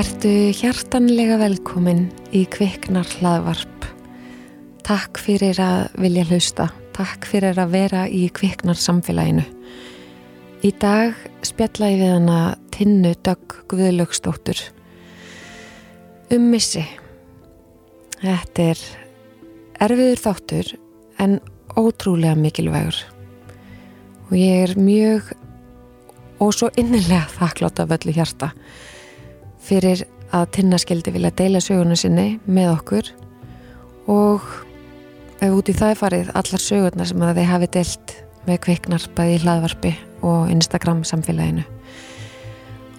Vertu hjartanlega velkomin í kviknar hlaðvarp. Takk fyrir að vilja hlusta. Takk fyrir að vera í kviknar samfélaginu. Í dag spjalla ég við hana Tinnu Dögg Guðlögstóttur. Um missi. Þetta er erfiður þáttur en ótrúlega mikilvægur. Og ég er mjög og svo innilega þakklátt af öllu hjarta fyrir að tinnaskildi vilja deila söguna sinni með okkur. Og ef út í það er farið allar sögurnar sem að þeir hafi deilt með kviknar bæði í hlaðvarpi og Instagram samfélaginu.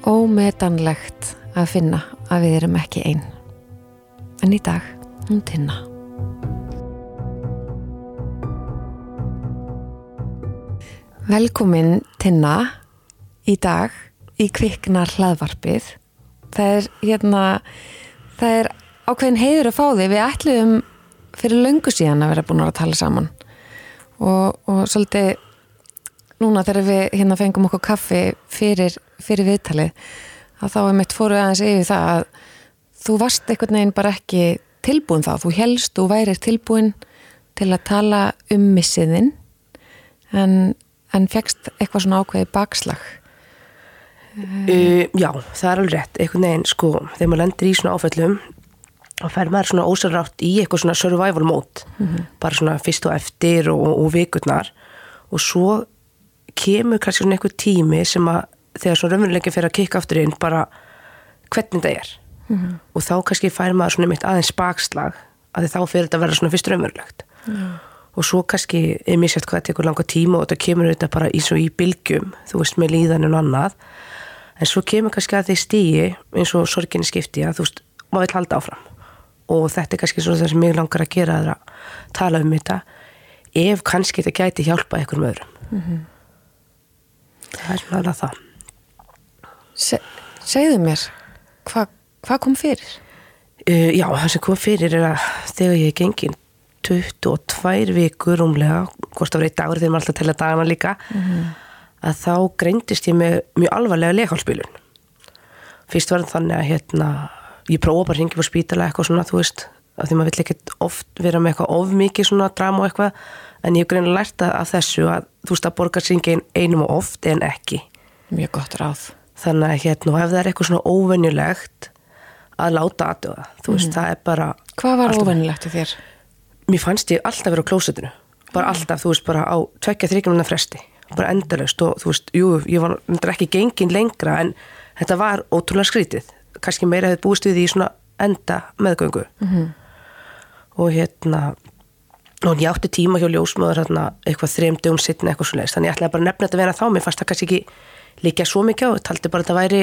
Ómetanlegt að finna að við erum ekki einn en í dag hún tinna. Velkomin tinna í dag í kviknar hlaðvarpið það er hérna það er ákveðin heiður að fá því við ætluðum fyrir löngu síðan að vera búin að tala saman. Og, og svolítið núna þegar við hérna fengum okkur kaffi fyrir, fyrir viðtalið að þá er mitt fóru aðeins yfir það að þú varst einhvern veginn bara ekki tilbúin þá, þú helst, þú værir tilbúin til að tala um missiðinn en, en fegst eitthvað svona ákveði bakslag Uh, já, það er alveg rétt, einhvern veginn sko, þegar maður lendir í svona áfællum þá fer maður svona ósarrátt í eitthvað svona survival mode. Mm -hmm. bara svona fyrst og eftir og, og vikurnar. Og svo kemur kannski svona einhver tími sem að þegar svona raunveruleikin fer að kikka aftur inn bara hvernig það er. Mm -hmm. og þá kannski fær maður svona mitt aðeins bakslag að þá fer þetta að vera svona fyrst raunverulegt. Mm. og svo kannski er mér sett hvað það tekur langa tíma og þetta kemur þetta bara í svo í bylgjum, þú veist með líðan og annað en svo kemur kannski að því stíi eins og sorginni skipti að þú veist, maður vil halda áfram og þetta er kannski það sem ég langar að gera að tala um þetta ef kannski þetta gæti hjálpa einhverjum öðrum mm -hmm. það er svona alveg það Se, Segðu mér hvað hva kom fyrir? Uh, já, það sem kom fyrir er að þegar ég gengin 22 vikur umlega, hvort af reitt dagur þegar maður alltaf telja dagana líka mm -hmm að þá greindist ég með mjög alvarlega leikálspilun fyrst var þannig að hérna ég prófa bara að ringa på spítala eitthvað svona þú veist, af því maður vill ekkert oft vera með eitthvað of mikið svona drama og eitthvað en ég hef greinilega lært að, þessu að þú veist að borga syngin einum og oft en ekki mjög gott ráð þannig að hérna, ef það er eitthvað svona óvenjulegt að láta aðdöða þú veist, mm. það er bara Hvað var óvenjulegt til þér? Mér fannst ég alltaf vera á klósetinu bara mm. alltaf, þú veist, bara á tvekja þryggjum fresti bara endalust og þú veist, jú, ég var ekki gengin lengra en þetta var ótrúlega skrítið. Kannski meira hefði búist við í svona enda meðgöngu. Mm -hmm. og hérna og ég átti tíma hjá ljósmaður hérna, eitthvað þrejum dögum sittna eitthvað svona þannig ég ætlaði bara nefna þetta að vera þá mér fannst það kannski ekki líka svo mikið á, ég taldi bara að þetta væri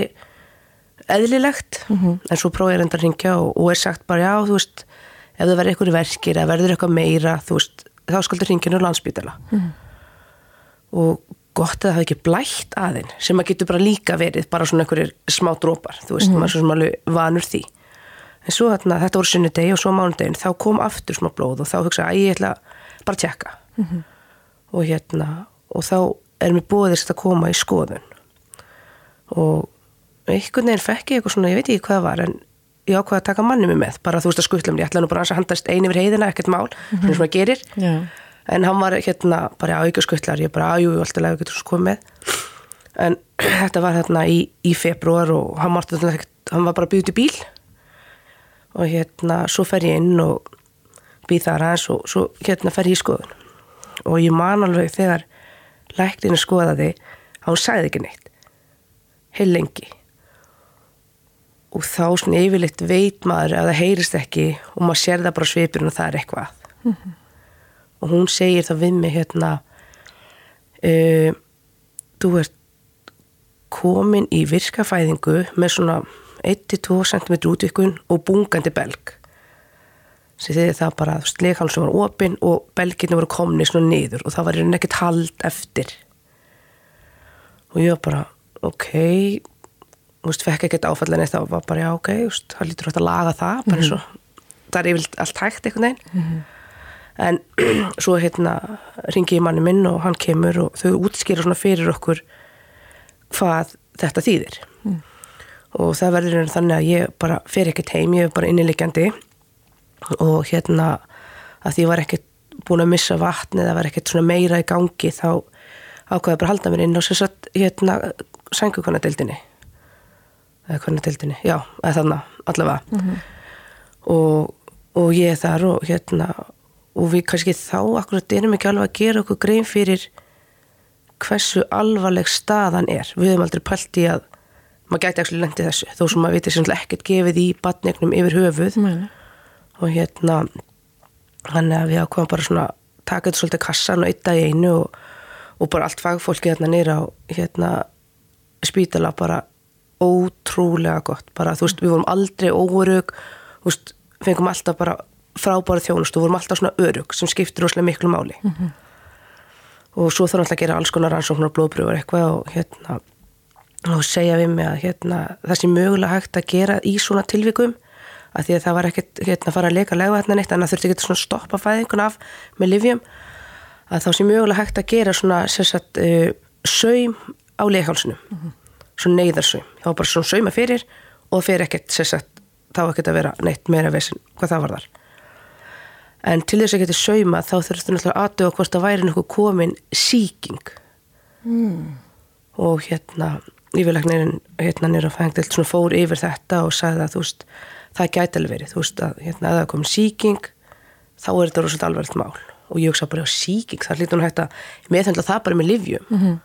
eðlilegt mm -hmm. en svo prófið ég reynda að ringja og, og er sagt bara já, þú veist ef það verður eitthvað verkir eða verður eitthvað meira þú veist, þá skaldur ringinu landsbytala mm -hmm og gott að það hafi ekki blætt aðeins sem að getur bara líka verið bara svona einhverjir smá drópar þú veist, mm. maður er svona alveg vanur því en svo þarna, þetta voru sunnudegi og svo mánudegin þá kom aftur smá blóð og þá hugsaði að ég ætla bara að tjekka mm -hmm. og hérna og þá er mér búið að koma í skoðun og einhvern veginn fekk ég eitthvað svona, ég veit ekki hvað það var en ég ákvaði að taka manni mig með bara þú veist að skuttla mér, ég ætla nú bara að handast eini yfir heiðina, ekkert mál, mm -hmm. En hann var hérna bara áíkjaskuttlar, ég bara ájú alltaf lega getur svo komið en þetta var hérna í, í februar og hann, var, hann var bara byggðið í bíl. Og hérna svo fer ég inn og býð þar aðeins og svo hérna fer ég í skoðun. Og ég man alveg þegar læktinu skoðaði að hún sagði ekki neitt. Heil lengi. Og þá svona yfirleitt veit maður að það heyrist ekki og maður sér það bara svipir og það er eitthvað. Mm -hmm og hún segir það við mig hérna uh, þú ert komin í virkafæðingu með svona 1-2 cm útvikun og bungandi belg. Sem þegar það bara sleghalsum var opinn og belginu voru komni svona niður og það var hérna ekkert hald eftir. Og ég var bara ok. Þú veist, fekk ekkert áfallan eða það var bara já ok, það lítur hægt að laga það bara eins og mm -hmm. það er yfirlt allt hægt einhvern veginn. Mm -hmm en svo hérna ringi ég manni minn og hann kemur og þau útskýra svona fyrir okkur hvað þetta þýðir. Og það verður raun þannig að ég bara fer ekkert heim, ég er bara innilegjandi og hérna að því ég var ekkert búin að missa vatni eða var ekkert svona meira í gangi þá ákvaði bara að halda mér inn og sér satt hérna sængukonadeildinni. Eða konadeildinni, já, eða þannig allavega. Og, og ég er þar og hérna og við kannski þá akkurat erum ekki alveg að gera okkur grein fyrir hversu alvarleg staðan er. Við höfum aldrei pælt í að maður gæti ekki lendið þessu þó sem maður viti sem ekkert gefið í batnegnum yfir höfuð. Mæli. og hérna hann að við ákvæmum bara svona taka þetta svolítið kassan og eitt dag í einu og, og bara allt fagfólki hérna nýra á hérna spítala bara ótrúlega gott. Bara þú veist við vorum aldrei óörug þú veist fengum alltaf bara frábæra þjónust og vorum alltaf svona örug sem skiptir rosalega miklu máli -hmm. og svo þarf alltaf að gera alls konar rannsóknar og blóðbröfur eitthvað og hérna og segja við mig að hérna, það sé mögulega hægt að gera í svona tilvikum að því að það var ekkert hérna, að fara að leika lega hérna neitt en það þurfti ekki að stoppa fæðingun af með livjum að þá sé mögulega hægt að gera svona sagt, uh, saum á leikálsunum mm -hmm. svona neyðarsaum þá var bara svona sauma fyrir og fyrir ekkert sagt, þá ekkert að vera neitt meira vesin hvað það var þar en til þess að geta sauma þá þurftu náttúrulega aðtöða hvort það væri nokkuð komin síking mm. og hérna yfirleiknirinn hérna nýra fængdelt svona fór yfir þetta og sagði að þú veist það gæti alveg verið, þú veist að hérna að það kom síking þá er þetta rosalega alveg mál. Og ég hugsa bara á síking það hlýtur hún hægt að meðhendla það bara með livjum mm -hmm.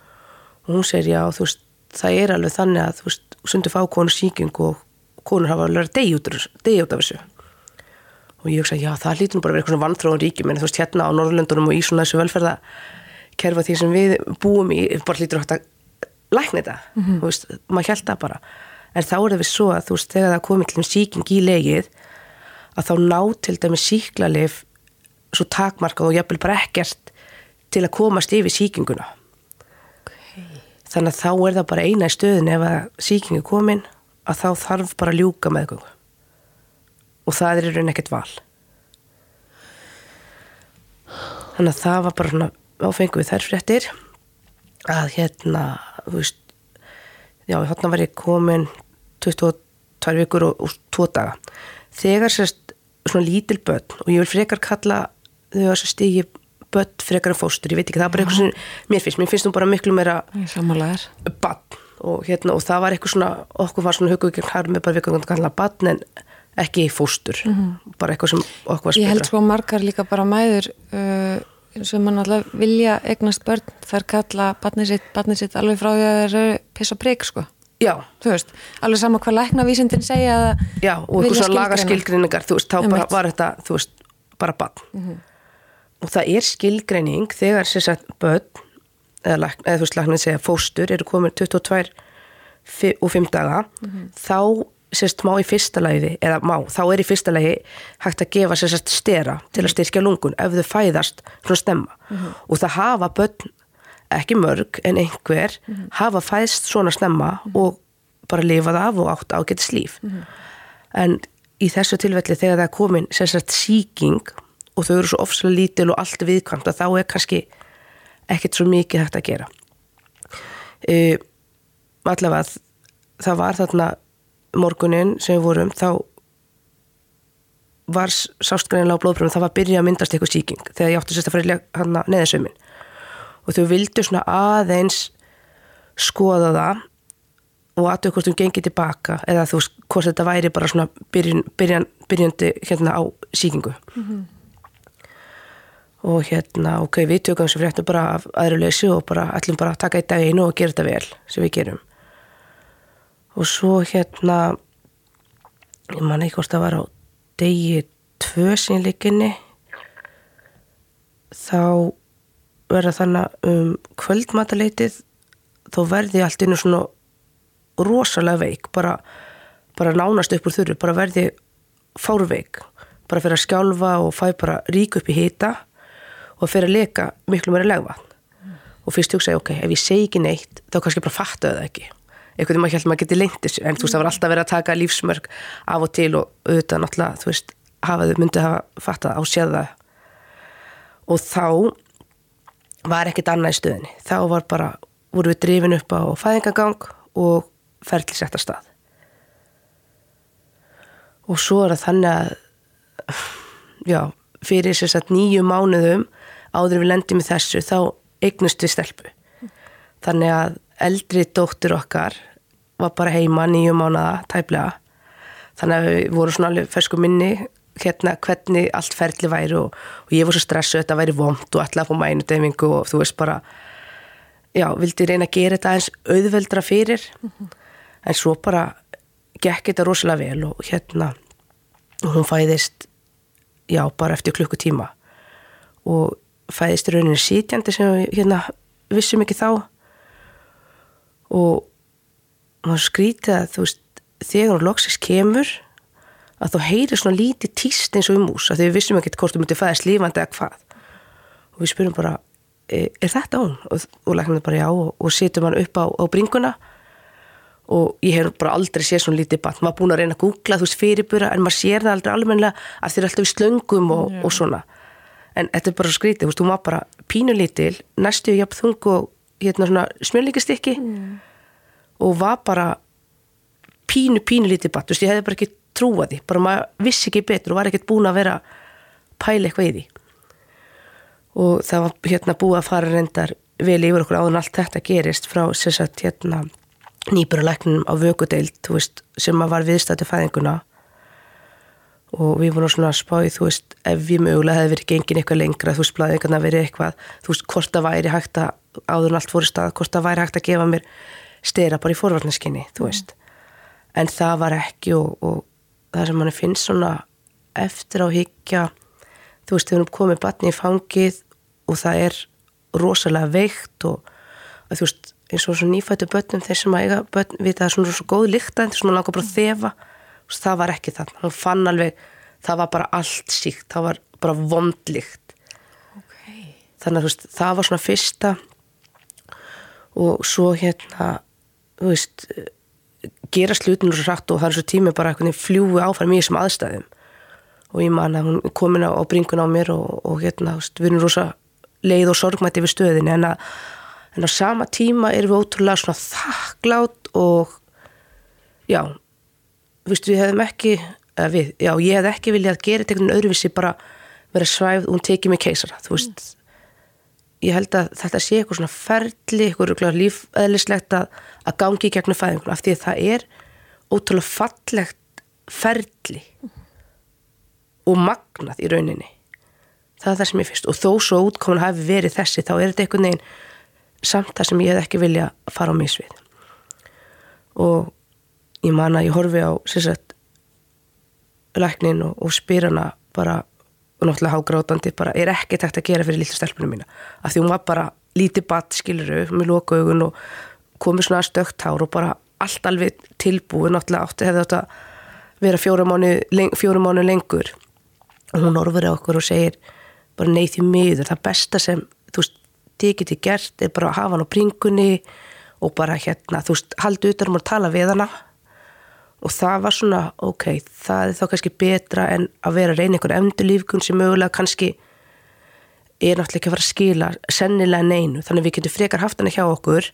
og hún segir já þú veist það er alveg þannig að þú veist sundu fá konu síking og konur hafa alveg að degi út af þessu og ég hugsa já það hlýtur nú bara að vera eitthvað svona vanþróðun ríkjum en þú veist hérna á Norrlöndunum og í svona þessu velferða kerfa því sem við búum í bara hlýtur hægt að lækna þetta, mm -hmm. þú veist, maður held það bara. En þá er það við svo að þú veist þegar það komið til um síking í legið að þá ná til dæmi síklarleif svo takmarkað og jafnvel bara ekkert til að komast yfir síkinguna okay. þannig að þá er það bara eina í stöðin ef að síking er komin að þá þarf bara að ljúka meðgöngu og það er í raun ekkert val. Þannig að það var bara svona áfengu við þær fréttir að hérna þú veist já, hérna var ég komin 22 vikur og, og 2 daga. Þegar sérst svona lítil börn og ég vil frekar kalla þau að stígi börn frekar en fóstur, ég veit ekki, það er bara eitthvað sem mér finnst, mér finnst þú bara miklu meira bann og hérna og það var eitthvað svona, okkur var svona hugugir hær með bara vikur að kalla bann en ekki fóstur, mm -hmm. bara eitthvað sem okkur spilra. Ég held svo margar líka bara mæður uh, sem mann alltaf vilja egnast börn, þar kalla barnið sitt, barnið sitt alveg frá því að það eru pissa breyk sko. Já. Þú veist, alveg sama hvað læknavísindin segja að Já, og eitthvað svona lagaskilgreiningar, þú veist, þá bara, var þetta, þú veist, bara barn. Mm -hmm. Og það er skilgreining þegar sér sagt börn, eða, eða þú veist, læknir segja fóstur, eru komin 22 og 5 daga, mm -hmm. þá sérst má í fyrsta lagi, eða má, þá er í fyrsta lagi hægt að gefa sérst stera til að styrkja lungun ef þau fæðast svona stemma mm -hmm. og það hafa börn, ekki mörg en einhver, mm -hmm. hafa fæðst svona stemma mm -hmm. og bara lifað af og átt ágættis líf en í þessu tilfelli þegar það er komin sérst síking og þau eru svo ofslega lítil og allt viðkvæmt að þá er kannski ekkert svo mikið hægt að gera uh, allavega það var þarna morgunin sem við vorum þá var sástgrænilega á blóðpröfum það var að byrja að myndast eitthvað síking þegar ég átti sérst að fara hann að neðasömin og þau vildu svona aðeins skoða það og aðtöku hvort hún gengið tilbaka eða þú veist hvort þetta væri bara svona byrjun, byrjan, byrjandi hérna á síkingu mm -hmm. og hérna ok, við tökum þessu fréttu bara af aðra leysi og bara ætlum bara að taka í dag einu og gera þetta vel sem við gerum og svo hérna ég man ekki hvort það var á degi tvö sínleikinni þá verða þannig um kvöldmataleitið þá verði allt innu svona rosalega veik bara, bara nánast upp úr þurru bara verði fárveik bara fyrir að skjálfa og fæ bara rík upp í hita og fyrir að leka miklu meira legvatn mm. og fyrst hugsa ég ok, ef ég segi ekki neitt þá kannski bara fatta það ekki einhvern veginn maður held maður geti þessu en þú veist það var alltaf verið að taka lífsmörg af og til og auðvitað náttúrulega þú veist hafaðu myndið hafa fattað á séða og þá var ekkert annað í stöðinni. Þá var bara, voru við drifin upp á fæðingagang og ferli sett að stað. Og svo er það þannig að já, fyrir þess að nýju mánuðum áður við lendum í þessu þá eignust við stelpu. Þannig að eldri dóttur okkar var bara heima nýju mánuða tæplega. Þannig að við vorum svona alveg fersku minni hérna hvernig allt ferli væri og, og ég var svo stressu þetta væri vomt og að fá mænu deyfingu og þú veist bara já, vildi reyna að gera þetta eins auðveldra fyrir. Mm -hmm. en svo bara gekk þetta rosalega vel og hérna hún fæðist já, bara eftir klukkutíma. Og fæðist rauninni sítjandi sem við hérna vissum ekki þá og maður skrítið að þú veist þegar hún loksist kemur að þú heyrir svona lítið tíst eins og um ús að við vissum ekki hvort þú myndi fæðast lífandi eða hvað. Og við spyrum bara e, er þetta hún? og, og læknum við bara já og, og setjum hann upp á, á bringuna. Og ég hef bara aldrei séð svona lítið bann, maður búin að reyna að googla þú veist fyrirbúra en maður sér það aldrei almenlega að þeir eru alltaf í slöngum og, og svona. En þetta er bara skrítið, þú veist, þú maður bara pínulítil, næstu jafn þung og hérna svona smjörlíkastykki mm. og var bara pínu, pínu lítið batt, þú veist, ég hefði bara ekki trúa því, bara maður vissi ekki betur og var ekkert búin að vera pæli eitthvað í því. Og það var hérna búið að fara reyndar vel yfir okkur áðun allt þetta gerist frá sérsagt hérna nýburalæknum á vökudeild, þú veist, sem að var viðstættu fæðinguna og við vorum svona spáið, þú veist, ef við mögulega hefði verið gengin eitthvað lengra, þú veist, blæðingarna verið eitthvað, þú veist, hvort það væri hægt að áður allt fóru stað, hvort það væri hægt að gefa mér stera bara í forvarnaskinni, þú veist. Mm en það var ekki og, og það sem manni finnst svona eftir á higgja þú veist, þegar hún komið batni í fangið og það er rosalega veikt og að, þú veist, eins og svona nýfættu börnum þeir sem að eiga börn, við það er svona svo góð líkta það var ekki það, hún fann alveg það var bara allt síkt, það var bara vondlíkt okay. þannig að það var svona fyrsta. Og svo hérna þú veist gera slutinu svo rætt og það er svo tími bara eitthvað fljúi áfram í þessum aðstæðum. Og ég man að hún komin á, á bringun á mér og, og hérna, við erum rosa leið og sorgmætti við stöðinu en, að, en á sama tíma erum við ótrúlega svona þakklátt og já viðst, við hefðum ekki við, já, ég hef ekki viljað að gera eitthvað öðruvísi bara vera svæfð og hún tekið mig keisara þú veist. Mm ég held að þetta sé eitthvað svona ferli, eitthvað lífæðlislegt að, að gangi í gegnum fæðinguna af því að það er ótrúlega fallegt ferli og magnað í rauninni. Það er það sem ég fyrst og þó svo útkomin hafi verið þessi þá er þetta einhvern veginn samt það sem ég hef ekki vilja að fara á misvið og ég man að ég horfi á sérsett læknin og, og spyr hana bara og náttúrulega hágrátandi bara er ekki tægt að gera fyrir lítið stelpunum mína? Af því hún var bara lítið batt skiluru með lókaugun og komið svona stökt hár og bara allt alveg tilbúið. Náttúrulega átti hefði þetta vera fjóru mánu, leng, fjóru mánu lengur. Og hún orfur á okkur og segir bara neyð því miður það besta sem þú veist þið getið gert er bara að hafa hann á bringunni og bara hérna þú veist haldi utan um að tala við hana og það var svona, ok, það er þá kannski betra en að vera að reyna einhver endurlífkun sem mögulega kannski er náttúrulega ekki að fara að skila sennilega neinu, þannig við getum frekar haft hana hjá okkur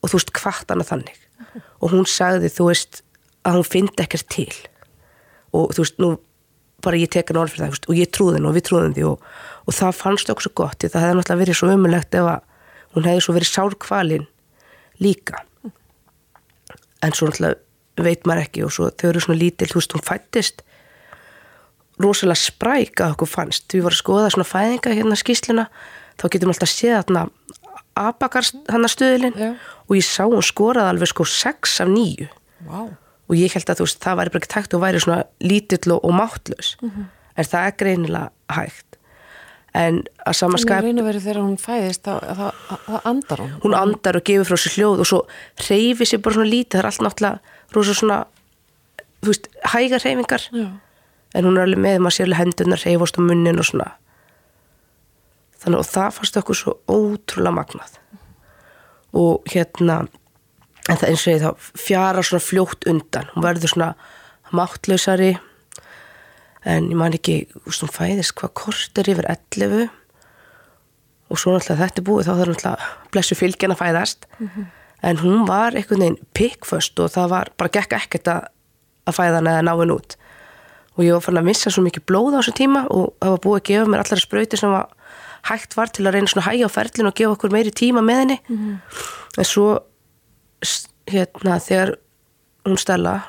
og þú veist hvart hana þannig. Okay. og hún sagði þú veist að hún fyndi ekkert til. Og þú veist nú bara ég teka náður fyrir það veist, og ég trúði henn og við trúðum því og, og það fannst okkur svo gott það hefði náttúrulega verið svo umulegt ef að hún hefði svo verið sárkvalin líka. En svo náttúrulega veit maður ekki og svo þau eru svona lítil, þú veist, hún fættist rosalega spræk að okkur fannst, við vorum að skoða svona fæðinga hérna skýsluna, þá getum alltaf séð þarna abakarst hann að stöðilinn yeah. og ég sá hún skoraði alveg sko 6 af 9 wow. og ég held að þú veist, það væri bara ekki takt og væri svona lítill og, og máttlaus mm -hmm. en það er greinilega hægt en að samanskap þegar hún fæðist þá andar hún. Hún andar og gefur frá sér hljóð og svo reyfi sér bara svona lítið, það er allt náttúrulega rosa svona þú veist, hægar reyfingar Já. en hún er alveg með maður sérlega hendunar reyfast á munnin og svona. Þannig og það fannst okkur svo ótrúlega magnað. Og hérna en það eins og ég þá fjara svona fljótt undan. Hún verður svona máttlausari en ég man ekki þú veist, hún fæðist hvað kort er yfir 11 og svo náttúrulega þetta er búið þá þarf náttúrulega blessu fylgjan að fæðast mm -hmm. en hún var einhvern veginn pikkföst og það var bara gekk ekkert að, að fæða hana eða ná henn út og ég var fann að missa svo mikið blóð á þessu tíma og það var búið að gefa mér allar sprauti sem var hægt var til að reyna svona hægja á ferlinu og gefa okkur meiri tíma með henni mm. en svo hérna þegar hún stella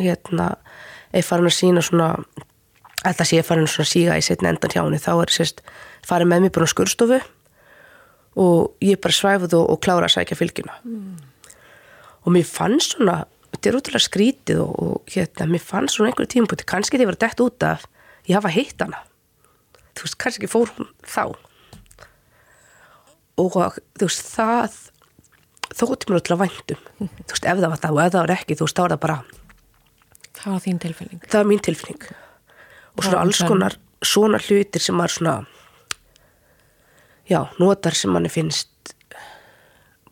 hérna er farin að sína svona alltaf sé farin að síga í setna endan hjá henni þá er sérst farin með mér bara á skurstofu og ég bara svæfði og, og klára að sækja fylgjuna mm. og mér fannst svona þetta er útrúlega skrítið og, og hérna, mér fannst svona einhverju tímpúti, kannski ég var dætt út af ég hafa heitt hana. Þú veist, kannski fór hún þá. Og þú veist, það þótti mér útrúlega væntum þú veist, ef það var það og ef það var ekki þú veist, þá var það bara það var þín tilfinning. Það var mín tilfinning og svona alls konar svona hlutir sem var svona já, notar sem manni finnst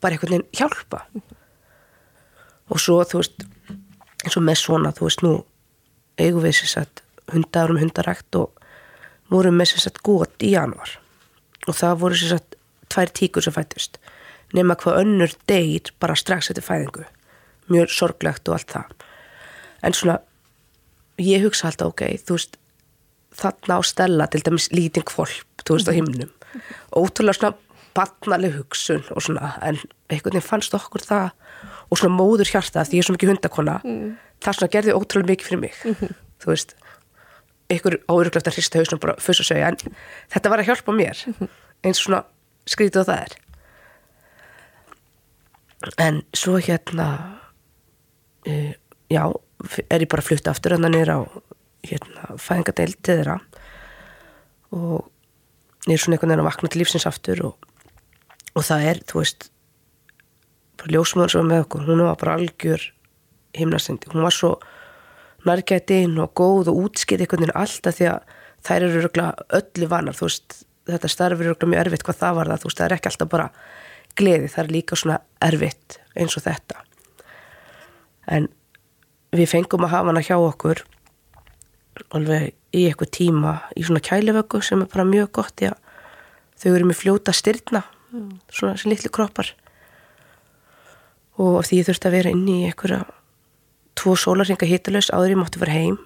bara einhvern veginn hjálpa. Og svo þú veist eins og með svona þú veist nú eigum við sér satt hundarum hundarækt og vorum með sér satt gótt í januar og það voru sér satt tvær tíkur sem fættist nema hvað önnur deyr bara strax eftir fæðingu. Mjög sorglegt og allt það. En svona ég hugsa alltaf ok, þú veist þarna á stella til dæmis lítinn kvolp þú veist á himnum ótrúlega svona batnaleg hugsun og svona en einhvern veginn fannst okkur það og svona móður hjarta því ég er svo mikið hundakonna mm. það svona gerði ótrúlega mikið fyrir mig mm -hmm. þú veist ykkur áuruglega að hrista hausnum bara fyrst að segja en þetta var að hjálpa mér mm -hmm. eins og svona skrítið á það er en svo hérna uh, já er ég bara að flutta aftur en þannig er á hérna fæðingadeild til þeirra og ég er svona einhvern veginn að vakna til lífsins aftur og, og það er, þú veist ljósmaður sem var með okkur, hún var bara algjör himnastindi, hún var svo nærgætinn og góð og útskilt einhvern veginn alltaf því að þær eru öllu vanar, þú veist þetta starfir eru mjög erfitt hvað það var það þú veist það er ekki alltaf bara gleði það er líka svona erfitt eins og þetta. En við fengum að hafa hana hjá okkur alveg í eitthvað tíma í svona kælivöggu sem er bara mjög gott því að þau eru með fljóta styrna mm. svona sem litli kroppar og því ég þurfti að vera inn í einhverja tvo sólarhinga hitalus áður ég mátti vera heim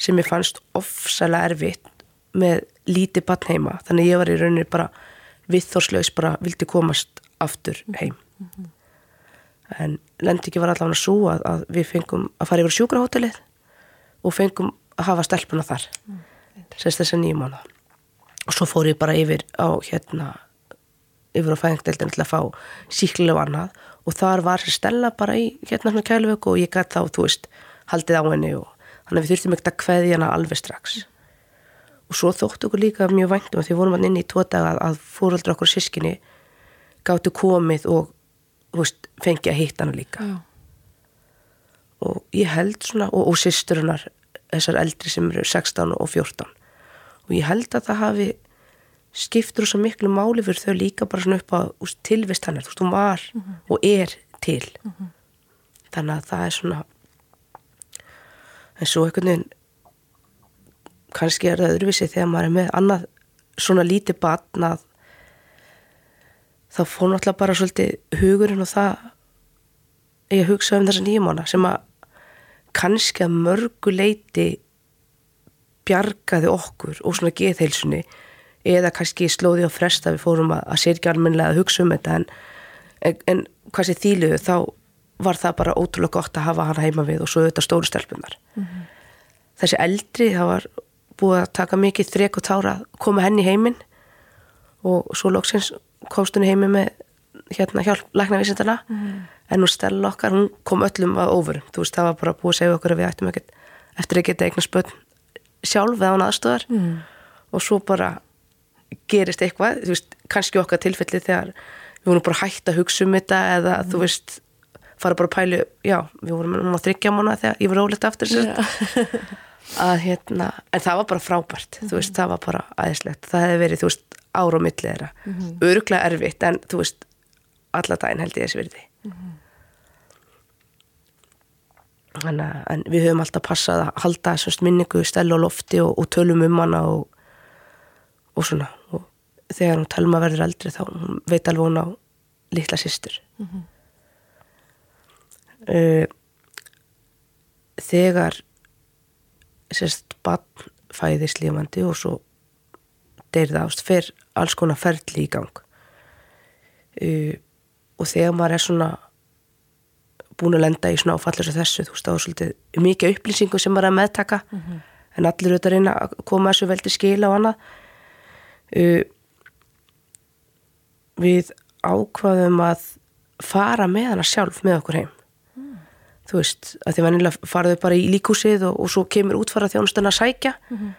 sem ég fannst ofsalega erfitt með lítið bann heima þannig ég var í rauninni bara viðþórslaus bara vildi komast aftur heim mm -hmm. en Lendiki var allavega svo að, að við fengum að fara yfir sjúkrahótelið og fengum að hafa stelpuna þar. Mm, sérst þess að nýjum ána og svo fór ég bara yfir á hérna yfir á fæðingdeildin til að fá síklilega annað. Og þar var stella bara í hérna svona kæluvöku og ég gæti þá, þú veist, haldið á henni og þannig að við þurftum ekkert að kveði hana alveg strax. Og svo þóttu okkur líka mjög væntum að því vorum hann inn í tvo daga að fóröldra okkur sískinni gáttu komið og veist, fengi að hitta hana líka. Já. og ég held svona og, og sýsturinnar þessar eldri sem eru 16 og 14 og ég held að það hafi skiptur svo miklu máli fyrir þau líka bara svona upp á tilvist hennar, þú veist, hún var mm -hmm. og er til mm -hmm. þannig að það er svona en svo einhvern veginn kannski er það öðruvísi þegar maður er með annað svona lítið batn að þá fór náttúrulega bara svolítið hugurinn og það ég hugsa um þessa nýjumána sem að kannski að mörgu leiti bjargaði okkur og svona geðheilsunni eða kannski slóði á fresta við fórum að, að sér ekki almenlega að hugsa um þetta en, en, en hvað sé þýluðu þá var það bara ótrúlega gott að hafa hann heima við og svo auðvitað stóru stelpunar mm -hmm. þessi eldri það var búið að taka mikið þrek og tára að koma henni heiminn og svo lóksins komst henni heimi með hérna hjálp læknavísindana mm -hmm. en nú stella okkar, hún kom öllum að ofur þú veist það var bara búið að segja okkur að við ættum ekkert eftir að geta eignar spöld sjálf eða án aðstöðar mm -hmm. og svo bara gerist eitthvað, þú veist, kannski okkar tilfelli þegar við vorum bara hægt að hugsa um þetta eða mm. þú veist fara bara að pælu, já, við vorum á þryggja mánu þegar ég var ólegt aftur að hérna, en það var bara frábært, þú veist, það var bara aðeinslegt, það hefði verið, þú veist, ára og millið þeirra, mm. öruglega erfitt en þú veist, alla daginn held ég þessi verði þannig að við höfum alltaf passað að halda þessast minningu stælu á lofti og, og tölum um hana og og svona. Og þegar hún talma verður eldri þá veit alveg hún á litla sýstur mm -hmm. uh, þegar sérst bann fæðist lífandi og svo deyrða ást fer alls konar ferli í gang. Uh, og þegar maður er svona búin að lenda í svona áfallis og þessu, þú veist, þá er svolítið mikið upplýsingu sem maður er að meðtaka mm -hmm. en allir auðvitað reyna að koma þessu veldi skila og annað uh, við ákvaðum að fara með hana sjálf með okkur heim mm. þú veist, að því vanilega faraðu bara í líkúsið og, og svo kemur útfara þjónustan að sækja mm -hmm.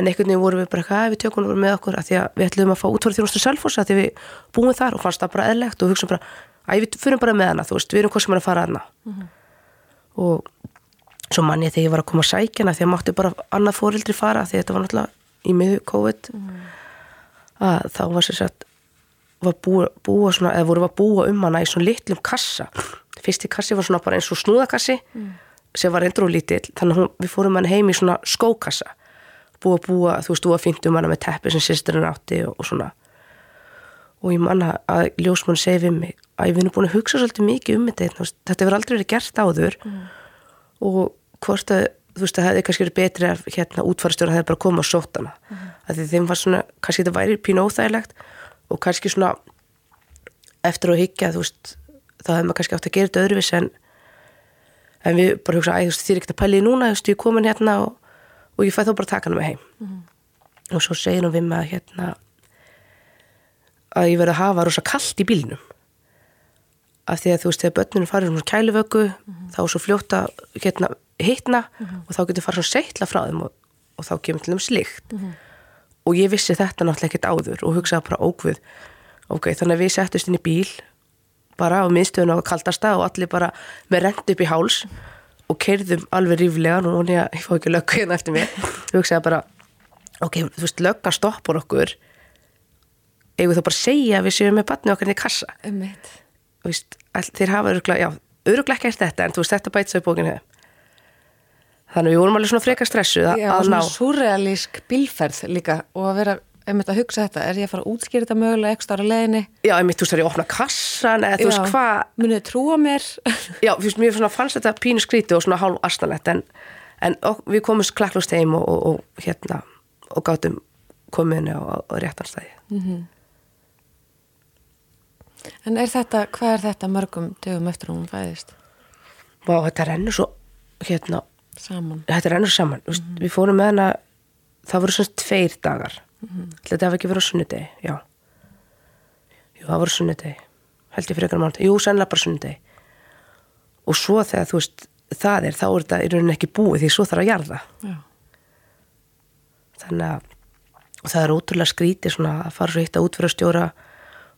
En einhvern veginn vorum við bara eitthvað, við tökum við með okkur að því að við ætlum að fá útfara þjónustan sjálf að því við búum þar og fannst það bara eðlegt og hugsaum bara að við fyrir bara með hana, þú veist, við erum hvað sem er að fara hana mm -hmm. og svo mann ég þegar ég var að koma að sækja hana því að mátti bara annað fórildri fara því þetta var náttúrulega í miðu COVID mm -hmm. að þá var sér satt var búa, búa svona, eða voru að búa um hana í svona litlum kassa fyrsti kassi var svona bara eins og snúðakassi mm. sem var endur og lítill þannig að hún, við fórum hann heim í svona skókassa búa búa, þú veist, þú að fyndu um hana með teppi sem sýsturinn átti og, og svona og ég manna að ljósmann segi við mig að við erum búin að hugsa svolítið mikið um þetta þetta verður aldrei verið gert áður mm. og hvort að þú veist að það hefði kannski verið betri að hérna útfarastjóra hefði bara komið á sótana mm. að þeim var svona, kannski þetta væri pín óþægilegt og kannski svona eftir að higgja þú veist, þá hefði maður kannski átt að gera þetta öðruvis en, en við bara hugsa, æ þú veist, þið er ekkert að pæli núna þú veist, ég komin hérna og, og ég fæ þá bara taka hana með heim mm. og svo segir hún við mig að hérna að ég verði að hafa rosa kallt í bílinum af því að þú veist, þegar börnunum farir um kæluvöku, mm -hmm. þá er svo fljótt að hérna, hittna mm -hmm. og þá getur farið svona seitla frá þeim og, og þá kemur til þeim slikt -hmm. og ég vissi þetta náttúrulega ekkert áður og hugsaði bara ógvið ok, þannig að við settust inn í bíl bara á miðstöðun á kaldasta og allir bara með rent upp í háls og kerðum alveg ríflega og ég, ég fá ekki löggu hérna eftir mig hugsaði bara, ok, þú veist, lögga stoppur okkur. Eigum þá bara að segja að við séum með batni okkar í kassa? Veist, all, þeir hafa öruglega, já, öruglega ekki eftir þetta en þú veist, þetta bætst þau bókinu þannig við vorum alveg svona freka stressu Já, og svona surrealísk bílferð líka og að vera einmitt að hugsa þetta, er ég að fara að útskýra þetta mögulega ekstra ára leðinni? Já, einmitt, þú veist, er að opna kassan eða þú veist hvað Munið trúa mér? Já, þú veist, mér fannst þetta pínu skríti og svona hálf astanlegt en, en og, við komumst klakklust heim og, og, og hérna og gátum kominu á, réttanstæði mm -hmm. En er þetta, hvað er þetta mörgum dögum eftir hún fæðist? Vá, þetta rennur svo hérna, saman Þetta rennur saman, mm -hmm. við fórum með hana það voru svona tveir dagar. Þetta hefði ekki verið á sunnudegi, já. Jú, það voru sunnudegi. Held ég fyrir ekkert mánu, jú, sannlega bara sunnudegi. Og svo þegar þú veist það er, þá er þetta í rauninni ekki búið því svo þarf að jarða. Já. þannig að það er ótrúlega skrítið svona að fara svo hitt að útfæra stjóra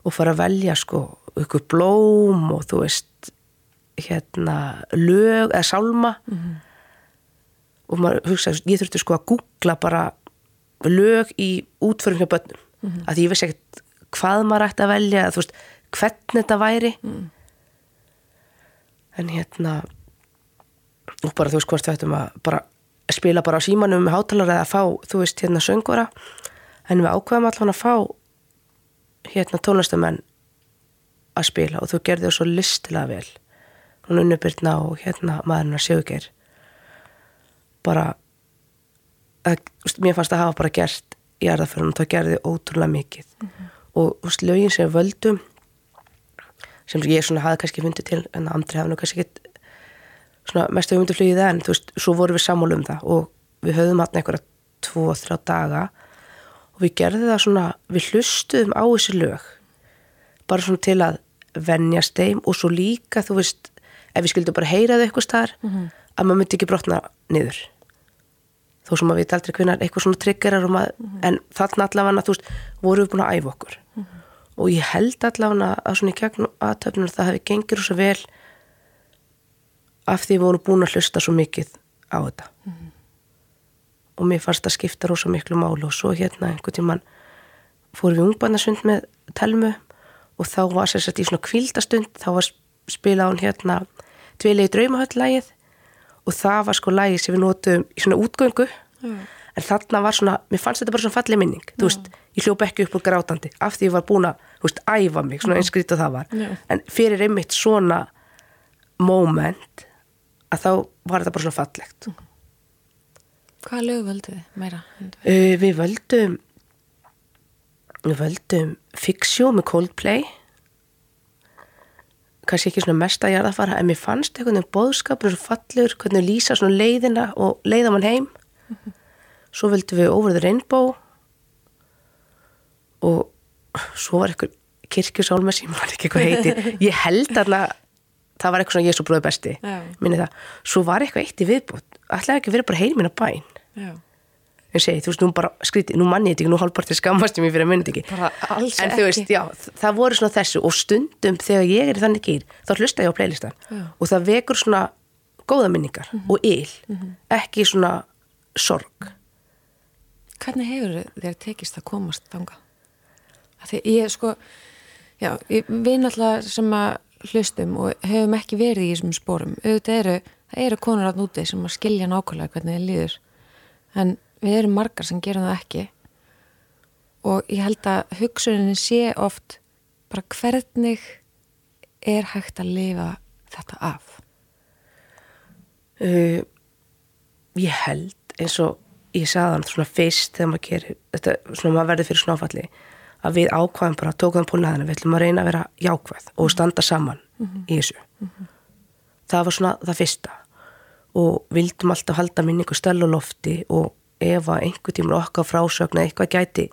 og fara að velja sko ykkur blóm og þú veist hérna lög eða sálma. Mm -hmm. og maður hugsaði, ég þurfti sko að googla bara lög í útförum hjá börnum. Mm -hmm. að ég veist ekkert hvað maður ætti að velja þú veist, hvernig þetta væri. Mm. en hérna og bara þú veist hvort við ættum að bara spila bara á símanum með hátalara eða að fá, þú veist, hérna söngvara. En við ákveðum allavega að fá hérna tónlistamenn að spila og þú gerði það svo listilega vel. Hún unnubyrna og hérna maðurinn að sjöger bara að, mér fannst að hafa bara gert í erðaförunum, það gerði ótrúlega mikið mm -hmm. og veist, lögin sem völdum sem ég svona hafi kannski fundið til en andri hafa nú kannski ekki svona mest hugmyndu flugið en þú veist, svo vorum við sammál um það og við höfðum hann einhverja tvo, þrjá daga og við gerðum það svona, við hlustuðum á þessi lög bara svona til að vennjast þeim og svo líka þú veist, ef við skildum bara heyra þau eitthvað starf, mm -hmm. að maður myndi ekki brotna niður þó sem maður veit aldrei hvernig eitthvað svona triggerar maður, mm -hmm. en þarna allavega, þú veist vorum við búin að æfa okkur mm -hmm. og ég held allavega að svona í gegn aðtöfnum það hefði gengir svo vel af því við vorum búin að hlusta svo mikið á þetta og mér fannst að skipta rosa miklu málu og svo hérna einhvern tíman fór við ungbarnasund með telmu og þá var sérstaklega í svona kvildastund þá var spilað hún hérna dveilegi draumahöll-lægið og það var sko lægið sem við nótum í svona útgöngu. Mm. en þarna var svona, mér fannst þetta bara svona fallið minning. Mm. þú veist, ég hljóp ekki upp úr grátandi af því ég var búin að, þú veist, æfa mig svona einskrít og það var, en fyrir einmitt svona moment að þá var þetta bara svona fallegt. Hvaða lög völdu þið meira? uh, Við völdum við völdum Fixio með Coldplay kannski ekki svona mest að jarða fara en mér fannst einhvern veginn bóðskapur svo fallur, hvernig lýsa svona leiðina og leiða mann heim. Svo völdum við Over the Rainbow og svo var eitthvað kirkjusálma sem var ekki eitthvað heiti. Ég held að það var eitthvað svona Jésu bróði besti Já. minni það, svo var eitthvað eitt í viðbútt ætlaði ekki að vera bara heiminn á bæn. Já. Ég segi, þú veist, nú bara skríti, nú manni ég þetta ekki, nú hálfpartið skammast ég mér fyrir að munið ekki Bara alls en ekki. þú veist, já, það voru svona þessu og stundum þegar ég er þannig gýr þá hlusta ég á playlistan Já. Og það vekur svona góða minningar og yl, ekki svona sorg Hvernig hefur þér tekist að komast þanga? Því ég sko, já, ég, við náttúrulega sem að hlustum og hefum ekki verið í þessum spórum. Auðvitað eru, það eru konur átt núti sem að skilja nákvæmlega hvernig þið líður. En við erum margar sem gerum það ekki. Og ég held að hugsuninni sé oft bara hvernig er hægt að lifa þetta af. uh, ég held eins og ég sagði hann svona fyrst þegar maður gerir þetta, svona maður verður fyrir snáfalli að við ákvaðum bara, tókum pólnaðina við ætlum að reyna að vera jákvæð og standa saman í þessu. Það var svona það fyrsta. Og vildum alltaf halda minningu stöll og lofti og ef að einhver tíma okkar frásögn eða eitthvað gæti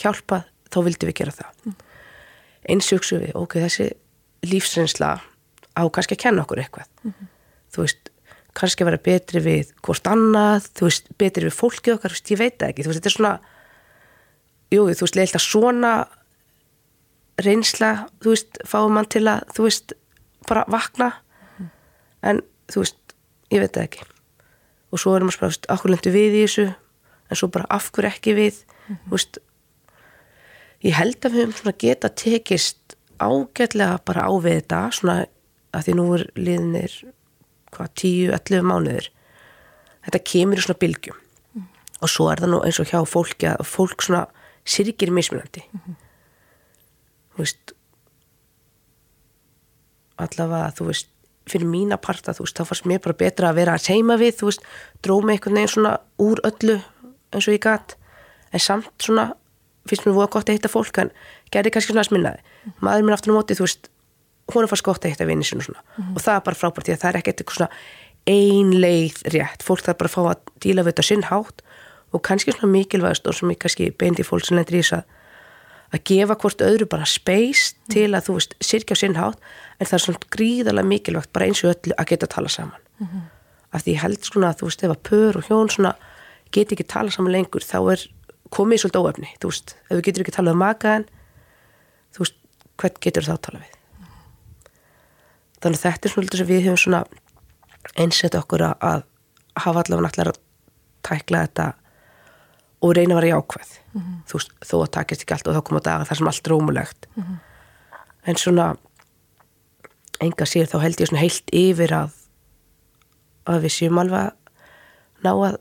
hjálpað, þá vildum við gera það. Eins hugsu við, ok, þessi lífsreynsla á kannski að kenna okkur eitthvað. Þú veist, kannski að vera betri við hvort annað, þú veist, betri við fólkið okkar, þú veist, ég veit það ekki, þú veist, þetta er svona jú, þú veist, leilt að svona reynsla, þú veist, fáum mann til að, þú veist, bara vakna. En, þú veist, ég veit það ekki. Og svo erum við að spara, þú veist, okkur lendu við í þessu en svo bara af hverju ekki við? Þú veist ég held að við höfum geta tekist ágætlega bara á við þetta svona að því nú er liðnir hvað, 10-11 mánuður þetta kemur í svona bylgjum. Og svo er það nú eins og hjá fólki að fólk svona sirgir mismunandi. Þú veist allavega þú veist fyrir mína parta, þú veist, þá fannst mér bara betra að vera að seima við, þú veist, drómi einhvern veginn svona úr öllu eins og ég gat, en samt svona finnst mér voða gott að hitta fólk en gerði kannski svona að sminnaði maður minn aftur á móti, þú veist, hún er fannst gott að hitta vinni sinu svona, og það er bara frábært því að það er ekkert eitthvað svona ein leið rétt, fólk þarf bara að fá að díla við þetta sinn hátt og kannski svona mikilvægast og sem ég kannski beindi fólk sem lendur í þess að að gefa hvort öðru bara space til að þú veist, sirkja á sinn hátt. En það er svona gríðarlega mikilvægt bara eins og öllu að geta að tala saman. Mm -hmm. af því ég held svona að þú veist ef að pör og hjón svona geti ekki tala saman lengur þá er komið svolítið óefni þú veist, ef við getur ekki talað um makaðan þú veist, hvern getur þá að tala við þannig að þetta er svona sem við höfum svona einsett okkur að, að hafa allavega náttúrulega að tækla þetta og reyna að vera jákvæð mm -hmm. þú veist, þó að takist ekki allt og þá koma dagar þar sem allt er ómulegt mm -hmm. en svona enga sér þá held ég svona heilt yfir að að við séum alveg ná að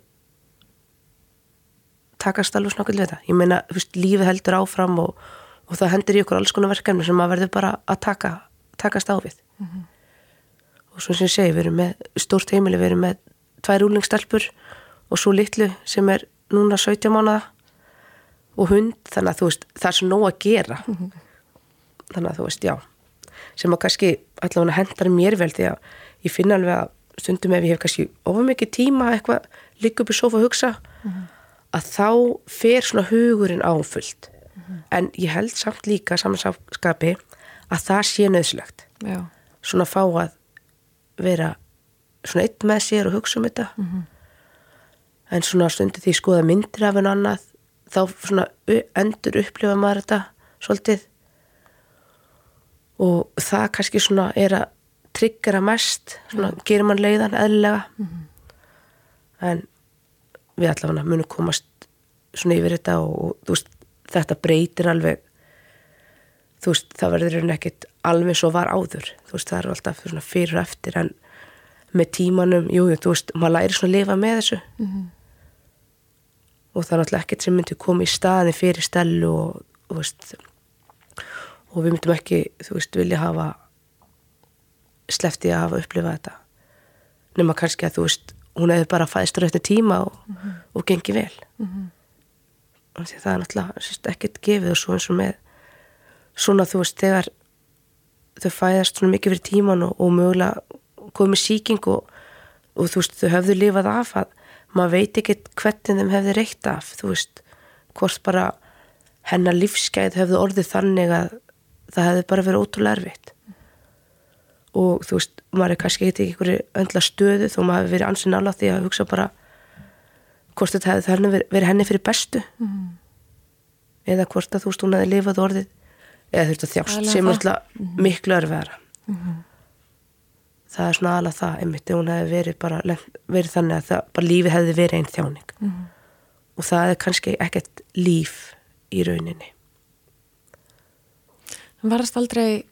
takast alveg snakkuð við þetta ég meina, lífið heldur áfram og, og það hendur í okkur alls konar verkefni sem maður verður bara að taka takast á við mm -hmm. og svo sem ég segi, við erum með stórt heimili, við erum með tvær úlingstelpur og svo litlu sem er núna 17 mánuða og hund, þannig að þú veist það er svo nóg að gera mm -hmm. þannig að þú veist, já sem að kannski allavega hendar mér vel því að ég finna alveg að stundum ef ég hef kannski ofur mikið tíma eitthvað líka upp í sofa að hugsa mm -hmm. Að þá fer svona hugurinn áfullt mm -hmm. en ég held samt líka samanskapi að það sé nöðslegt Já. svona fá að vera svona eitt með sér og hugsa um þetta en svona stundu því skoða myndir af en annað þá svona endur upplifa maður þetta svolítið og það kannski svona er að tryggjara mest svona mm. gerir mann leiðan eðlilega mm -hmm. en við allavega munum komast svona yfir þetta og, og veist, þetta breytir alveg þú veist það verður ekkert alveg svo var áður. Þú veist það er alltaf fyrir og eftir en með tímanum, jú, þú veist maður læri svona að lifa með þessu. Mm -hmm. og það er alltaf ekkert sem myndi koma í staðin fyrir stelu og, og veist og við myndum ekki, þú veist, vilja hafa slefti að hafa upplifað þetta. Nema kannski að þú veist hún hefði bara fæðstur eftir tíma og, og gengið vel. Og því það er náttúrulega ekkert gefið og svo eins og með svona þú veist þegar þau fæðast svona mikið fyrir tíman og, og mögulega komið síking og, og þú veist þau hefðu lifað af að maður veit ekkert hvernig þeim hefði reykt af þú veist hvort bara hennar lífsgæð hefðu orðið þannig að það hefði bara verið ótrúlega erfitt og þú veist, maður er kannski ekki ekki einhverju öndla stöðu þó maður hefur verið ansinn álátt því að hugsa bara hvort þetta hefði þannig verið, henni fyrir bestu. Mm. eða hvort að þú veist hún hefði lifað orðið eða þurft að þjást sem er alltaf miklu örfæðara það er svona alveg það einmitt hún hefði verið bara verið þannig að það, bara lífið hefði verið einn þjáning. Og það er kannski ekkert líf í rauninni. En varðast aldrei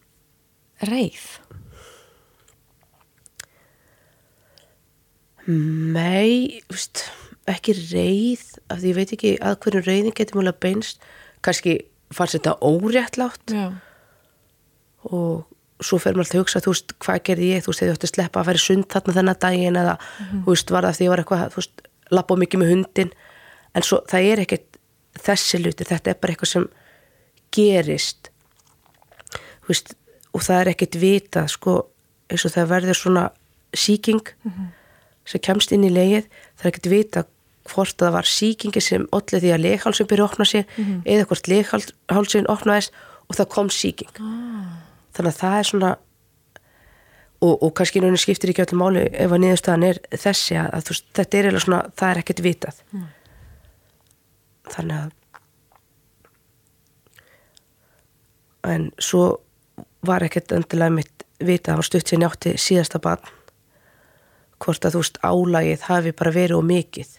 reið? Nei, veist, ekki reið af því ég veit ekki að hverju reiðin getur mjög beinst. Kannski fannst þetta óréttlátt. Já. og svo fer maður alltaf að hugsa þú veist, hvað gerði ég, þú veist, þegar ég ætti að sleppa að í sund þarna þennan daginn eða þú veist, var það því ég var eitthvað, þú veist, lappa mikið með hundin en svo það er ekkert þessi luti, þetta er bara eitthvað sem gerist. Þú veist, og það er ekkert vitað, sko, eins og það verður svona síking sem kemst inn í legið, það er ekkert vitað hvort það var síkingi sem allir því að leghálsin byrja að opna sig eða hvort leghálsin opnaðist og það kom síking þannig að það er svona og, og kannski náttúrulega skiptir ekki öllum máli ef að niðurstaðan er þessi að, að þú, þetta er eiginlega svona, það er ekkert vitað. Þannig að en svo var ekkert endilega mitt vitað, það var stutt sér njátti síðasta barn hvort að þú veist álagið hafi bara verið og mikið.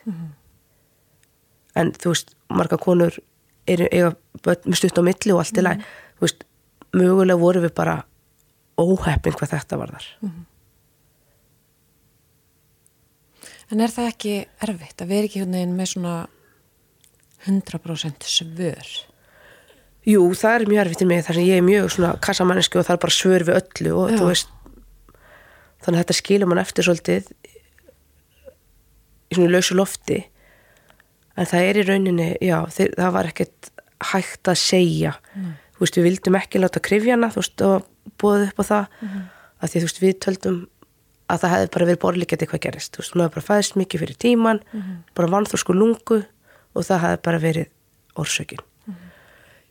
En þú veist marga konur eru eiga stutt á milli og allt í lagi. Þú veist, mögulega voru við bara óheppin hvað þetta var þar. En er það ekki erfitt að vera ekki hérna inn með svona 100% svör? Jú, það er mjög erfitt í mig þar sem ég er mjög svona kassamanniski og það er bara svör við öllu og Já. þú veist þannig að þetta skilur mann eftir svolítið í svona lausu lofti. En það er í rauninni já, það var ekkert hægt að segja. Þú veist, við vildum ekki láta krifjana þú veist, og búið upp á það. Að því þú veist, við töldum að það hefði bara verið borlíkjandi hvað gerist þú veist, hún hefði bara fæðist mikið fyrir tíman bara vannþórsku lungu og það hefði bara verið orsökin.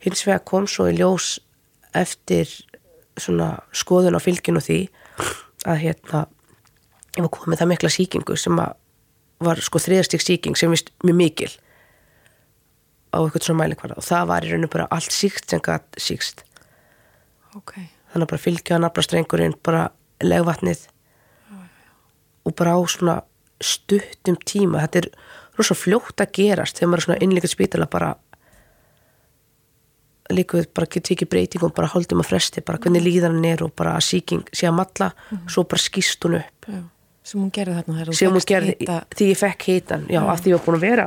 Hins vegar kom svo í ljós eftir svona skoðun á fylginu því að hérna ég var komið það mikla sýkingu sem að var sko þriðastík sýking sem vist mjög mikil á eitthvað svona mælikvarða. Og það var í rauninu bara allt síkt sem gætt síkst. Ok. þannig að bara fylgja naflastrengurinn bara legvatnið og bara á svona stuttum tíma. Þetta er rosa fljótt að gerast þegar maður er svona innlíkað spítala bara líka við bara ekki breytingum bara holdum að fresti, bara hvernig líðan hann er og bara að síking sé að matla svo bara skýst hún upp Já. Sem hún gerði þarna sem hún gerði hita. því ég fekk hitan já, af því ég var búin að vera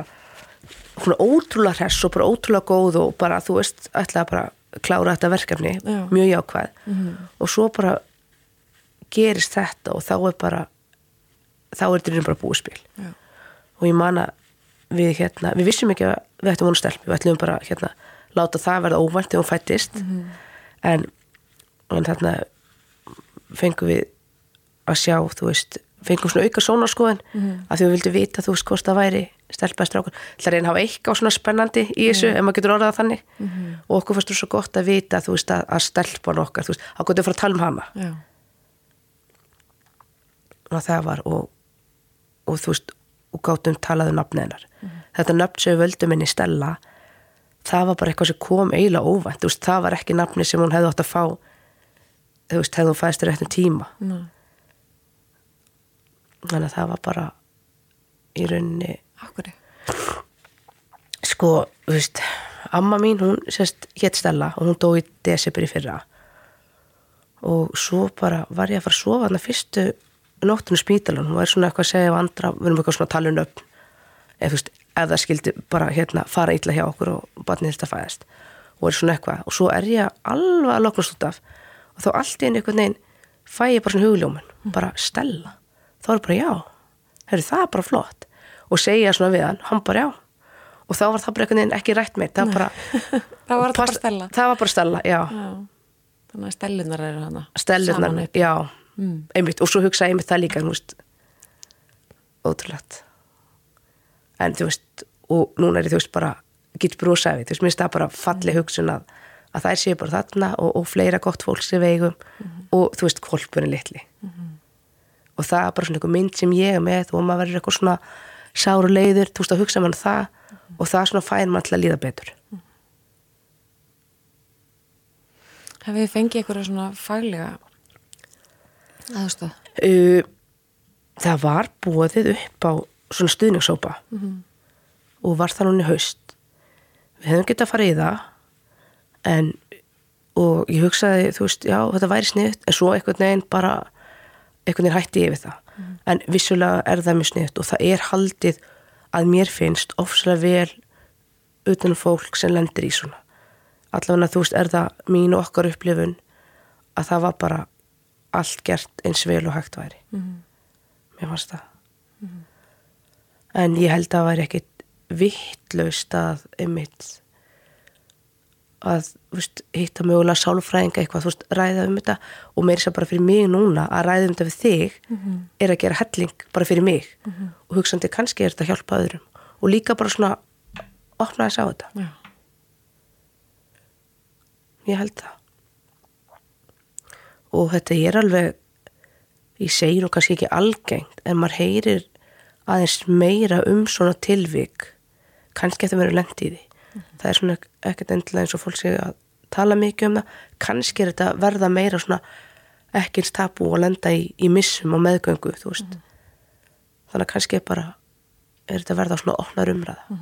svona ótrúlega hress og bara ótrúlega góð og bara þú veist, ætlaði bara klára þetta verkefni, Já. mjög jákvæð og svo bara gerist þetta og þá er bara þá er þetta bara búispil Já. og ég man að við hérna, við vissum ekki að við ættum vonu stelp, við ætlum bara hérna láta það verða óvænt þegar hún fættist en, en þarna fengum við að sjá, þú veist fengum svona auka sónarskoðin mm. að því við vildum vita, þú veist, hvort það væri stelpaði strákur, ætla að reyna að hafa eitthvað svona spennandi í þessu, ef maður getur orðað það þannig? Og okkur fannst þú svo gott að vita þú veist, að, að stelpan okkar, þú veist, að gott að fara að tala um hana. Já. og það var og, og þú veist og gátum talaðu nafni hennar. Þetta nafn sem við völdum henni Stella það var bara eitthvað sem kom eiginlega óvænt þú veist, það var ekki nafni sem hún hefði átt að fá þú veist, hefði hún fæðist þér eftir tíma. Ná. þannig að það var bara í rauninni Akkur. sko, þú veist amma mín, hún sérst hétt Stella og hún dó í desibur í fyrra. Og svo bara var ég að fara að sofa þarna fyrstu nóttinu spítalun, hún var svona eitthvað að segja af andra, við erum eitthvað svona að tala um upp ef þú veist, ef það skildi bara hérna fara illa hjá okkur og barnið þetta fæðast. Og er svona eitthvað, og svo er ég alveg að loknast út af. Og þá allt í einu einhvern veginn fæ ég bara svona hugljómun, bara stella. Þá er bara já, Heru, það er bara flott. Og segja svona við hann, hann bara já. Og þá var það bara einhvern veginn ekki rætt meir það, bara, Það var bara stella. það var bara stella, já, Já. Þannig að stellunar eru hana upp. já. Mm. einmitt, og svo hugsa ég einmitt það líka ótrúlegt en þú veist og núna er ég þú veist bara get brosaði, þú veist, minnst það bara falli hugsun að, að það séu bara þarna og, og fleira gott fólk sem vegum og þú veist, kolpunni litli. Og það er bara svona einhver mynd sem ég er með og maður verður eitthvað svona sáru leiður, þú veist, að hugsa mann það og það svona fær mann til að líða betur. Hafið þið fengið eitthvað svona faglega aðstöð? uh, það var búið upp á svona stuðningsópa og var það núna í haust. Við hefum getað að fara í það en og ég hugsaði, þú veist, já, þetta væri sniðt en svo einhvern veginn bara einhvern veginn hætti ég við það. En vissulega er það mjög sniðt og það er haldið að mér finnst ofslega vel utan um fólk sem lendir í svona. Allavega þú veist, er það mín og okkar upplifun að það var bara allt gert eins vel og hægt væri. Mér fannst það en ég held að það væri ekkit vittlaust að einmitt að veist, hitta mögulega sálfræðinga eitthvað, veist, ræða um þetta. Og meira sér bara fyrir mig núna að ræða um þetta við þig er að gera helling bara fyrir mig. Og hugsandi kannski er þetta að hjálpa öðrum. Og líka bara svona opna þess á þetta. Já. ég held það. Og þetta er alveg ég segir nú kannski ekki algengt en maður heyrir aðeins meira um svona tilvik. Kannski eftir að vera lent í því. Það er svona ekkert endilega eins og fólk segja að tala mikið um það. Kannski er þetta verða meira svona ekki eins tabu og lenda í, í missum og meðgöngu, þú veist. Þannig að kannski er bara er þetta verða svona opnar umræða.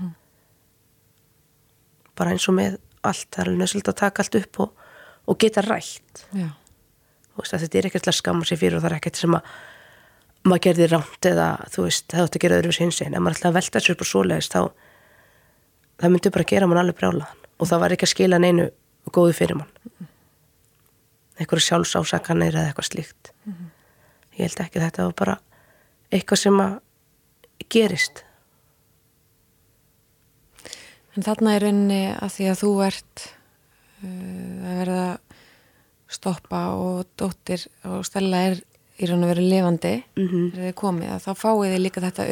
Bara eins og með allt, það er alveg nöðsöld að taka allt upp og, og geta rætt. Já. Þú veist, að þetta er ekkert að skamma sér fyrir og það er ekkert sem að maður gerði rámt eða þú veist, það átti að gera öðru hins einn ef maður ætlaði að velta sér upp og svoleiðist þá það myndi bara gera mann alveg brjálaðan. Og það var ekki að skila neinu góðu fyrir mann. Einhverju sjálfsásakanir eða eitthvað slíkt. Ég held ekki að þetta var bara eitthvað sem að gerist. En þarna er rauninni að því að þú ert uh, að verða stoppa og dóttir og stella er í raun og veru lifandi mm -hmm. er þið komið að þá fáið þið líka þetta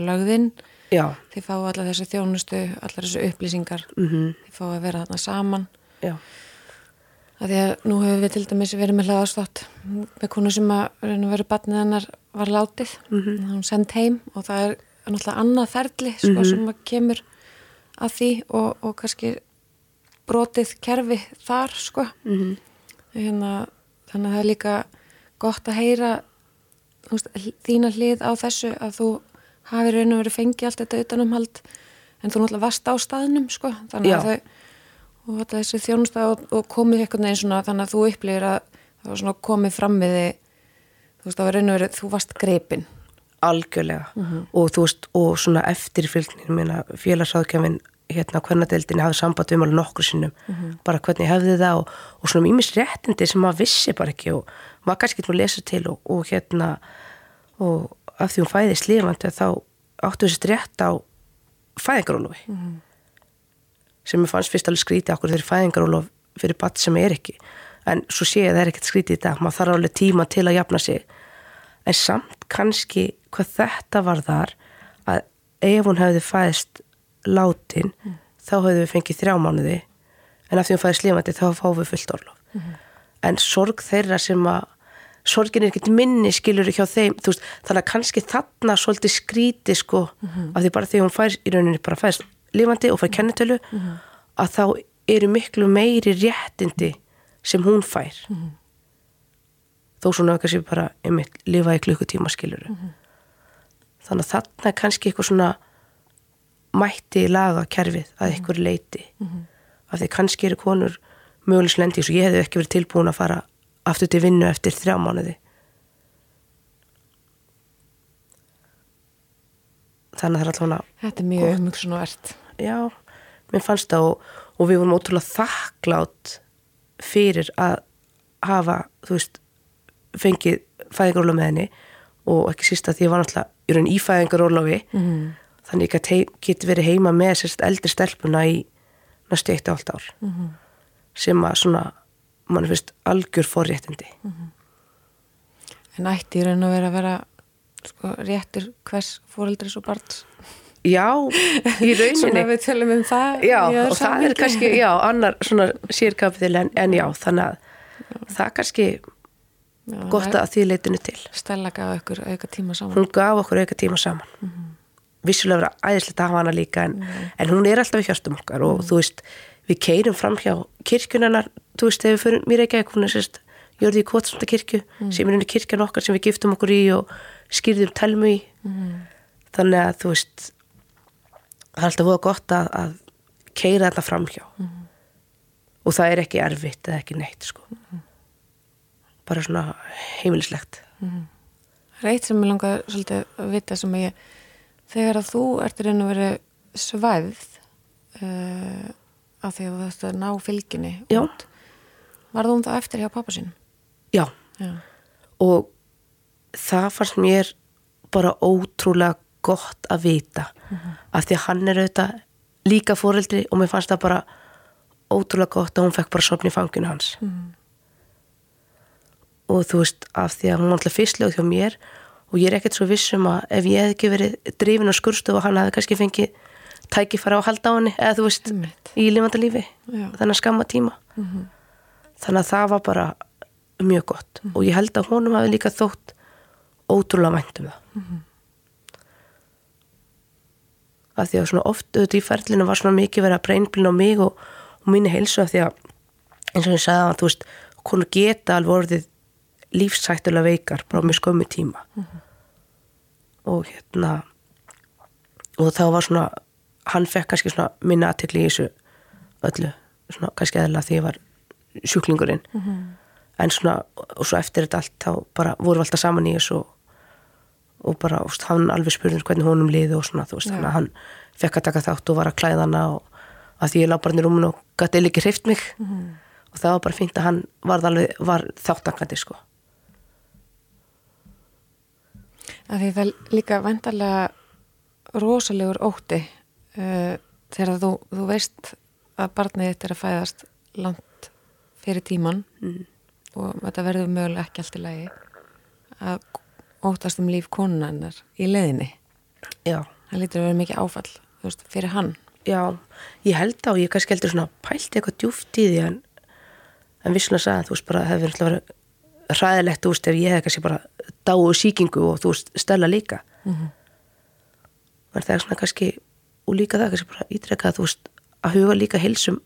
lögðinn. Já, þið fáið allar þessi þjónustu allar þessi upplýsingar. Mm þið fáið að vera þarna saman. Já, að því að nú hefur við til dæmis verið með hlaðastátt með konu sem að raun og veru batnið hennar var látið. Mhm. hún sendt heim og það er náttúrulega annað ferli sko, sem að kemur að því og, og kannski brotið kerfi þar sko. Mhm. hérna, þannig að það er líka gott að heyra veist, þína hlið á þessu að þú hafi raun og verið fengið allt þetta utanumhald en þú náttúrulega varst á staðnum sko þannig Já. að þau og alltaf þessi þjónusta og, og komið eitthvað neginn svona þannig að þú upplifir að það var svona komið fram við þig þú veist, það var raun og verið, þú varst greipin algjörlega. Og þú veist, og svona eftirfylgnin minna félagsráðgjafin hérna á hvernadeildinni hafði samband við alveg nokkru sinnum. Bara hvernig hefði það og, og svona mýmis réttindi sem maður vissi bara ekki og maður kannski getur að lesa til og, og hérna og af því hún fæðist lifandi þá áttu þessi rétt á fæðingarólofi sem ég fannst fyrst alveg skrítið okkur þegar fæðingarólof fyrir batt sem er ekki. En svo sé ég að það er ekkert skrítið í dag maður þarf alveg tíma til að jafna sig. En samt kannski hvað þetta var þar að ef hún hefði fæðist látin þá hefði við fengið þrjá mánuði. En af því hún fæðist lifandi þá fáum við fullt orlof. En sorg þeirra sem að sorgin er ekkert minni skilur hjá þeim. Veist, þannig að kannski þarna svolítið skríti sko af því bara því hún fær í rauninni bara fæðist lifandi og fær kennitölu að þá eru miklu meiri réttindi sem hún fær. Þó svona kannski bara einmitt lifa í klukkutíma skilur þannig að þarna er kannski eitthvað svona mætti laga kerfið að eitthvað leiti af því kannski eru konur mögulegs lendi og ég hefði ekki verið tilbúin að fara aftur til vinnu eftir þrjá mánuði. Þannig að það er alltaf þetta er mjög umhugsunavert já, mér fannst það og, og við vorum ótrúlega þakklátt fyrir að hafa, þú veist fengið fæðingaróla með henni og ekki síst að því ég var náttúrulega í raun í fæðingarólafi Mhm. þannig ég get, verið heima með sérst eldri stelpuna í næstu eitt og allt ár. Mhm. sem að svona mann finnst algjör forréttindi. En ætti í raun að vera að vera sko, réttur hvers fóreldris og barns. já, í Svona rauninni við tölum um það. já, og það er kannski já, annar svona sérkapiðil en, en já, þannig að það er kannski Já, gott það að því leitinu til. Stella gaf ykkur auka tíma saman. hún gaf okkur auka tíma saman. Vissulega vera æðislegt að hafa hana líka en, en hún er alltaf í hjörstum okkar og þú veist, við keirum fram hjá kirkjunarnar, þú veist, þegar við fyrir mér ekki sérst, jörði í Kvotsunda kirkju sem er unni kirkjan okkar sem við giftum okkur í og skýrðum telmu í. Þannig að þú veist það er alltaf voða gott að, að keira þetta fram hjá. Og það er ekki erfitt eða ekki neitt sko. Bara svona heimilislegt. Það er eitt sem ég langar svolítið að vita sem ég, þegar að þú ert raun og veru svæfð uh, af því að þú ætti að ná fylginni Já. út, varð hún þá eftir hjá pappa sín? já, Já. og það fannst mér bara ótrúlega gott að vita af því að hann er auðvitað líka fóreldri og mér fannst það bara ótrúlega gott að hún fekk bara sopni í fanginu hans og þú veist af því að hún var alltaf fyrstlega hjá mér og ég er ekkert svo viss um að ef ég hef ekki verið drifin á skurstu og hann hefði kannski fengið tækifæra að halda á henni eða þú veist Einmitt. í lifandi lífi. Þannig að skamma tíma. Þannig að það var bara mjög gott. Og ég held að honum hafi líka þótt ótrúlega vænt um það. Af því að svona oft auðvitað í ferlinu var svona mikið verið að breynblina á mig og, og minni heilsu af því að eins og ég sagði að þú veist konu geta alveg orðið lífsættulega veikar bara á mjög skömmu tíma. Og hérna og þá var svona hann fekk kannski svona minna aðtekli í þessu öllu svona kannski eðla því ég var sjúklingurinn. En svona og svo eftir þetta allt þá bara vorum við alltaf saman í þessu og, og bara úst, hann alveg spurði hvernig honum liði og svona þú veist að hann fekk að taka þátt og var að klæða hana og að því ég lá bara inn í rúmunu og gæti eða ekki hreift mig. Og það var bara fínt að hann var, alveg, var þáttakandi sko. Af því það líka vendarlega rosalegur ótti uh, þegar þú, þú veist að barnið þitt er að fæðast langt fyrir tíman og þetta verður mögulega ekki allt í lagi að óttast um líf konuna hennar í leiðinni. já, Það lítur að vera mikið áfall veist, fyrir hann. já, ég held á ég kannski heldur svona pælti eitthvað djúft í því en, en vissulega sagði þú veist bara það hefur verið hræðilegt þú veist ef ég hef kannski bara dáu síkingu og þú veist stella líka Mhm. en það er svona kannski og líka það kannski bara ítrekka þú veist að huga líka heilsum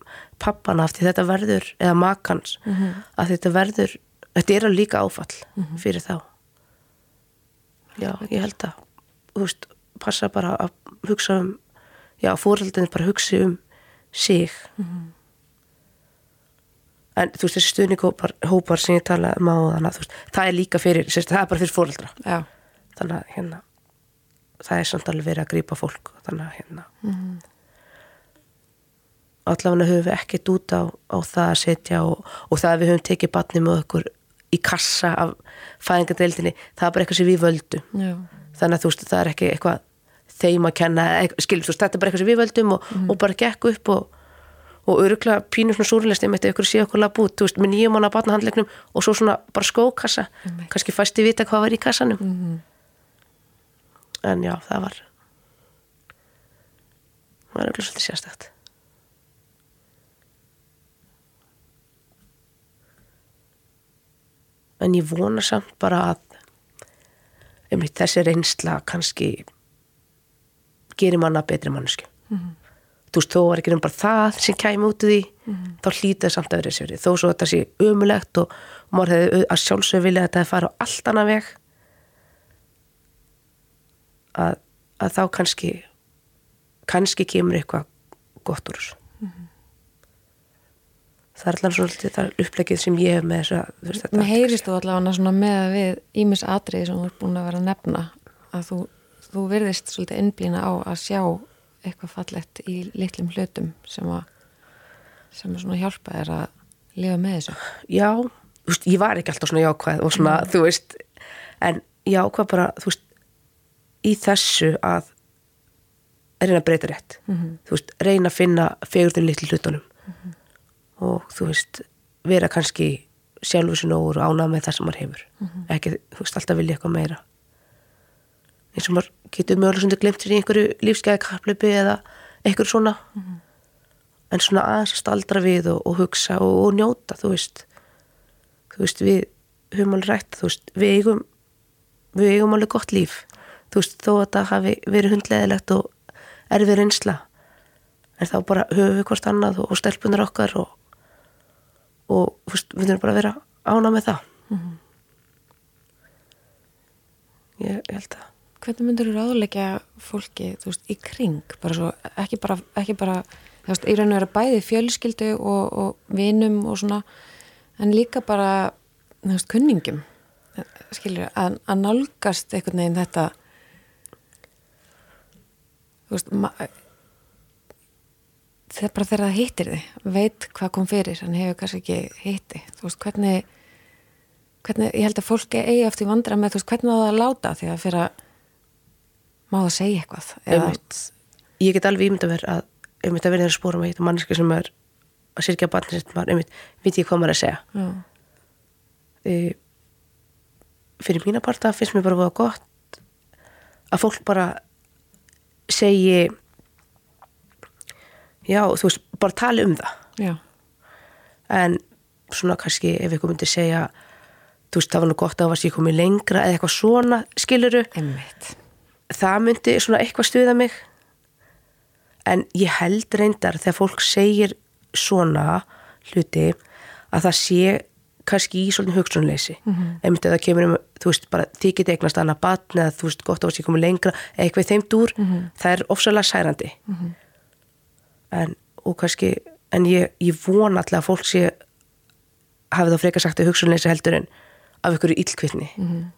pappana af því þetta verður, eða makans að þetta verður, þetta er alveg líka áfall fyrir þá. Já, ég held að þú veist, passa bara að hugsa um já, fórhaldinni bara hugsi um sig. En þú veist, þessi stuðninghópar hópar sem ég tala um á þannig að það er líka fyrir, það er bara fyrir fórhaldra þannig að hérna það er samt alveg verið að grípa fólk þannig að hérna Mhm. allavega höfum við ekkert út á, á það að setja og, og það að við höfum tekið batni með okkur í kassa af fæðingadeildinni það er bara eitthvað sem við völdum Já. þannig að þú veist, það er ekki eitthvað þeim að kenna, skiljum þú veist, þetta er bara eitthvað sem við völdum og, og bara gekk upp og og öruglega pínur svona súrlist ég meitt ykkur sé okkur labb út, þú veist, með nýjum mánu að batna handlegnum og svo svona bara skókassa Einmitt. kannski fæsti vita hvað var í kassanum Mhm. En já, það var það var auðvitað svolítið sérstætt en ég vona samt bara að einmitt, þessi reynsla kannski gerir manna betri mannsku þú veist, þó var ekki um bara það sem kæmi út úr því, þá hlýtaði samt að vera sér þó svo þetta sé umulegt og, og maður hefði að sjálfsög vilja að þetta hefði farið á allt annað veg að, að þá kannski kannski kemur eitthvað gott úr þessu. Það er allan svolítið það upplegið sem ég hef með þess að Mér heyrist þú allavega svona með að við ímis atriði sem þú ert búin að vera að nefna að þú, þú virðist svolítið innblýna á að sjá eitthvað fallegt í litlum hlutum sem að sem að svona hjálpa þér að lifa með þessu. Já, þú veist, ég var ekki alltaf svona jákvæð og svona, þú veist en jákvæð bara, þú veist í þessu að reyna að breyta rétt. Þú veist, reyna að finna fegurðin litlu hlutunum. Og þú veist, vera kannski sjálfur nógur og ánað með það sem maður hefur. Ekki, þú veist, alltaf vilja eitthvað meira. Eins og maður getur mögulega svona glemt sér í einhverju lífsgæði kaplöpi eða einhverju svona. En svona aðeins að staldra við og, og hugsa og, og njóta, þú veist. Þú veist, við höfum alveg rætt, þú veist, við eigum við eigum alveg gott líf þú veist, þó að það hafi verið hundleðilegt og erfið reynsla en þá bara höfum við hvort annað og, stelpunar okkar og og veist, við þurfum bara að vera ána með það. Ég, ég held að Hvernig myndur þú ráðleggja fólki, þú veist, í kring, bara svo, ekki bara, ekki bara, þú veist, í raun og vera bæði fjölskyldu og, og vinum og svona, en líka bara, kunningum, skilur, að, að nálgast einhvern veginn þetta, veist, það er bara þegar það hittir þið, veit hvað kom fyrir, en hefur kannski ekki hitti, þú veist, hvernig, hvernig, ég held að fólki eigi oft í vandra með, þú veist, hvernig það að láta því að fyrir að má það segja eitthvað eða... ég get alveg ímynda verið að einmitt að verið þeirra spórum að hitta manneski sem er að sirkja barnið sitt maður, einmitt, veit ég hvað maður er að segja. E, fyrir mína parta finnst mér bara að gott að fólk bara segi já, þú veist, bara tala um það. Já. en svona kannski ef ykkur myndi segja þú veist, það var nú gott að það var sér komið lengra eða eitthvað svona, skiluru einmitt. Það myndi svona eitthvað stuða mig. En ég held reyndar þegar fólk segir svona hluti að það sé kannski í svolítið hugsunleysi. Mm -hmm. einmitt það kemur um, þú veist, bara þið getið eignast annað batn eða þú veist, gott á að sé komið lengra eða eitthvað þeim dúr, það er ofsalega særandi. En, og kannski en ég, ég vona alltaf að fólk sé hafi það frekar sagt að hugsunleysi heldur en af ykkur íllkvittni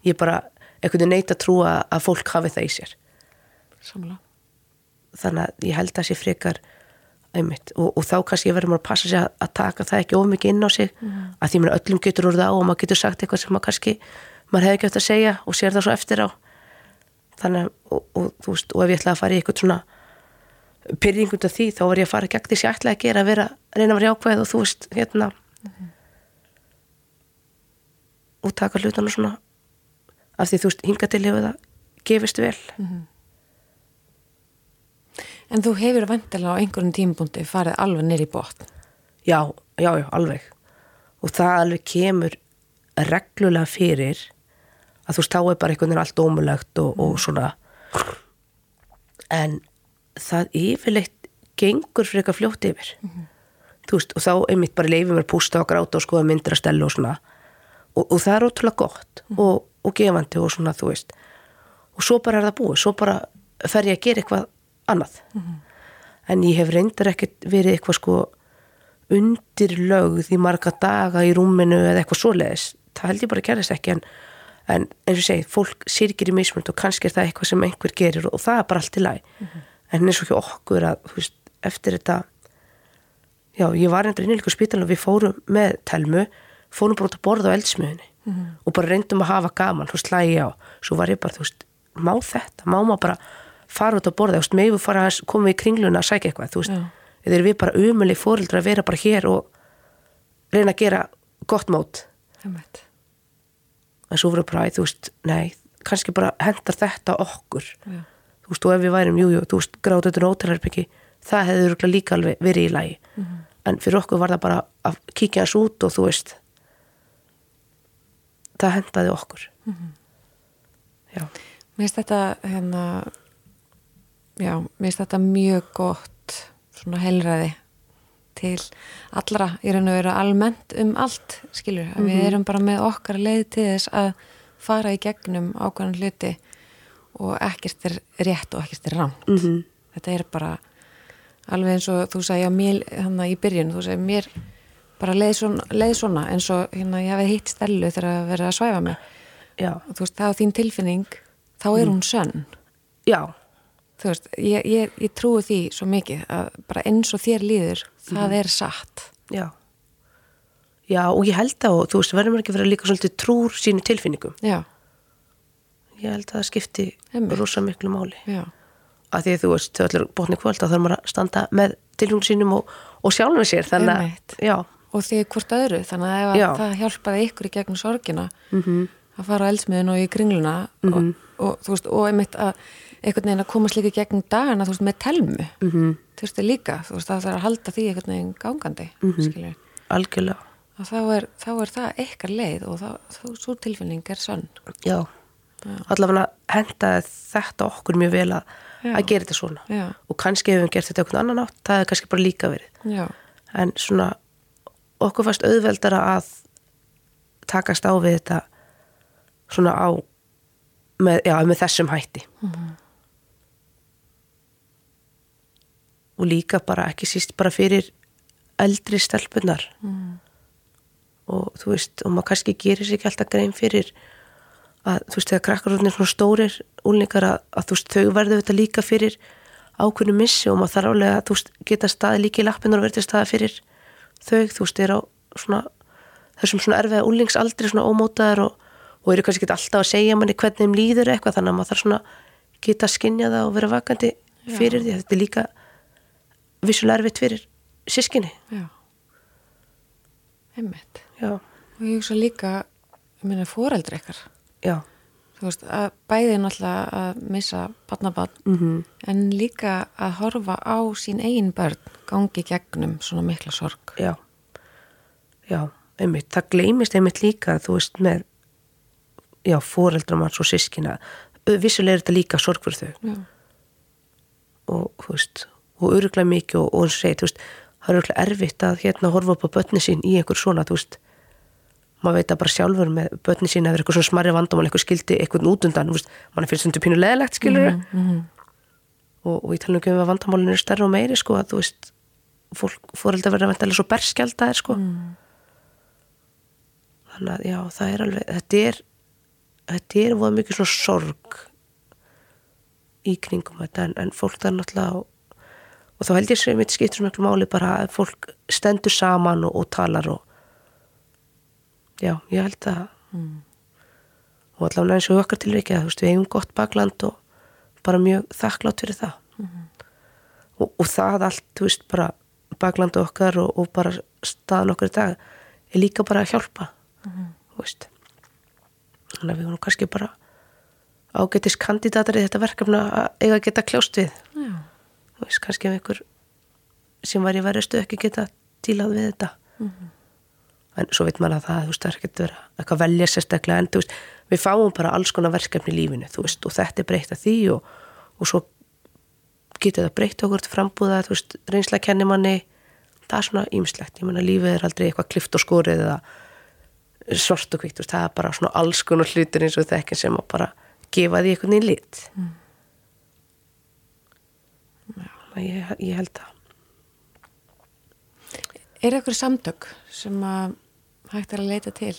ég bara, einhvern veginn neitt að trúa að fólk hafi það í sér. Samla. þannig að ég held að sé frekar einmitt. Og, og þá kannski verður maður að passa sig að, að taka það ekki of mikið inn á sig. Að því mér öllum getur úr það og maður getur sagt eitthvað sem maður kannski maður hefði ekki eftir að segja og sér það svo eftir á. Þannig að og, og, þú veist, og ef ég ætla að fara í eitthvað svona pyrringund af því þá var ég að fara gegn því sem ég ætla að gera að vera að reyna að vera jákvæð og þú veist hérna og taka hlutana svona. Af því þú veist, hinga til hefur það gefist vel En þú hefur vantilega á einhverjum tímapunkti farið alveg í botn. já, já, já, alveg. Og það alveg kemur reglulega fyrir að þú er bara einhvern veginn allt ómulegt og, og svona. En það yfirleitt gengur fyrir eitthvað fljótt yfir. Þú veist, og þá einmitt bara leifir mér pústa og gráta og skoða myndir að stella og svona. Og, og það er ótrúlega gott og, og gefandi og svona, þú veist. Og svo bara er það búið, svo bara fer ég að gera eitthvað annað. En ég hef reyndar ekkert verið eitthvað sko undir lögð í marga daga í rúminu eða eitthvað svoleiðis. Það held ég bara gerðist ekki en, en eins og segi, fólk sirkir í mismund og kannski er það eitthvað sem einhver gerir og, það er bara allt í lagi. En eins og ekki okkur að veist, eftir þetta já, ég var reyndar innilíku spítal og við fórum með telmu fórum bara út að borða á eldsmiðunni og bara reyndum að hafa gaman, þú veist, lagi á svo var ég bara, þú veist, má þetta? Má maður bara fara út að borða þú veist, með við fara að koma í kringluna að sækja eitthvað þú veist, eða er við bara umöli fóreldra að vera bara hér og reyna að gera gott mót. En svo voru bara, þú veist, nei kannski bara hendar þetta okkur. Já. þú veist, og ef við værum, jú, jú, þú veist gráta þetta nótelherbyggi, það örugglega líka alveg verið í lagi, en fyrir okkur var það bara að kíkja hans út og þú veist það hendaði okkur. Já, Mér finnst þetta, hérna, já, mér finnst þetta mjög gott svona heilræði til allra í raun og vera almennt um allt, skilur, að við erum bara með okkar leið til þess að fara í gegnum ákvæðan hluti og ekkert er rétt og ekkert er rámt. Mhm. Þetta er bara alveg eins og þú sagði á mér hérna í byrjun, þú sagði mér bara leið svona, leið svona eins og hérna ég hafði hitt stelu þegar að vera að svæfa mig. Já, og þú veist, það á þín tilfinning þá er hún sönn. Já þú veist, ég, ég, ég trúi því svo mikið að bara eins og þér líður það er satt. Já. Já, og ég held að, þú veist, verður maður ekki vera líka svolítið trúr sínu tilfinningum. Já, ég held að það skipti rosa miklu máli. Já, að því að þú veist, þau allir bótni kvöld þá þarf maður að standa með tilfengum sínum og, og sjálfum sér, þannig að og því hvort öðru þannig að það hjálpaði ykkur í gegnum sorgina mm að fara á eldsmiðin og í kringluna Mhm. og, og þú veist, og einmitt að einhvern veginn að komast líka gegnum dagana þú veist, með telmu, -hmm. þú veist, líka þú veist, það þarf að halda því einhvern veginn gangandi mm Mhm. algjörlega. Og þá er, þá er það ykkar leið og þá, þá svo tilfinning er sönn. Já, allavega henda þetta okkur mjög vel að, Já. að gera þetta svona. Já, og kannski hefum við gert þetta okkur annan átt það er kannski bara líka verið. Já, en svona okkur fast auðveldara að takast á við þetta svona á með, já, með þessum hætti. Og líka bara ekki síst bara fyrir eldri stelpunar og þú veist og maður kannski gerir sér ekki alltaf grein fyrir að þú veist þegar krakkarúðin er svona stórir úlningar að, að þú veist þau verður þetta líka fyrir ákveðnu missi og maður þarf alveg að þú veist geta staði líka í lappinu og verður staði fyrir þau. Þú veist er á svona þessum svona erfiða úlningsaldri svona ómótaðar og, og eru kannski ekki alltaf að segja manni hvernig þeim líður eitthvað þannig að maður þarf svona geta skynja það og vera vakandi fyrir því þetta er líka vissulega erfitt fyrir sískinni já. Já, og ég hugsa líka, ég meina fóreldri ykkar. Já, veist, að bæði náttúrulega að missa barnabarn, mhm. en líka að horfa á sín eigin börn gangi gegnum svona mikla sorg. Já, já, einmitt, það gleymist einmitt líka, þú veist, með, já, fóreldramanns og sískina, vissulega er þetta líka sorg fyrir þau. Já, og, þú veist, og öruglega mikið og, og hún segir, þú veist, það er öruglega erfitt að hérna horfa upp á börni sín í einhver svona, þú veist, maður veit að bara sjálfur með börni sín eða eitthvað svona smarri vandamál, eitthvað skildi eitthvað út undan, mann finnst þetta pínu leðilegt, skilur mm -hmm. og, og ég tala ekki um að vandamálinu er stærra og meiri, sko, að þú veist, fólk, fóreldra verða vantilega svo berskjaldar, sko, mm. þannig að já, það er alveg þetta er þetta er voða mikið svona sorg í kringum þetta en, en fólk það er náttúrulega og þá held ég sem mitt skiptur sem miklu máli bara að fólk stendur saman og, og talar og já, ég held að Mm. og allavega eins og okkar tilviki að við eigum gott bakland og bara mjög þakklátt fyrir það. Og, og það allt, þú veist, bara bakland okkar og, og bara staðan okkar í dag er líka bara að hjálpa þú veist þannig að við vorum kannski bara ágætis kandidatar í þetta verkefna að eiga að geta kljást við. Já, þú veist, kannski ef einhver sem var í verðistu ekki geta dílað við þetta. En svo veit maður að það, þú veist, það er ekkert vera eitthvað að velja sérstaklega, en þú veist við fáum bara alls konar verkefni í lífinu, þú veist og þetta er breytt að því og, og svo getur það breytt okkur til frambúða, þú veist, reynsla kenni manni það er svona ýmislegt, ég menna lífið er aldrei eitthvað klift og skorið eða svart og veist, það er bara svona alls konar hlutir eins og þekkin sem að bara gefa því einhvern veginn lit. Mm. ég, ég held að er eitthvað samtök sem að hægt er að leita til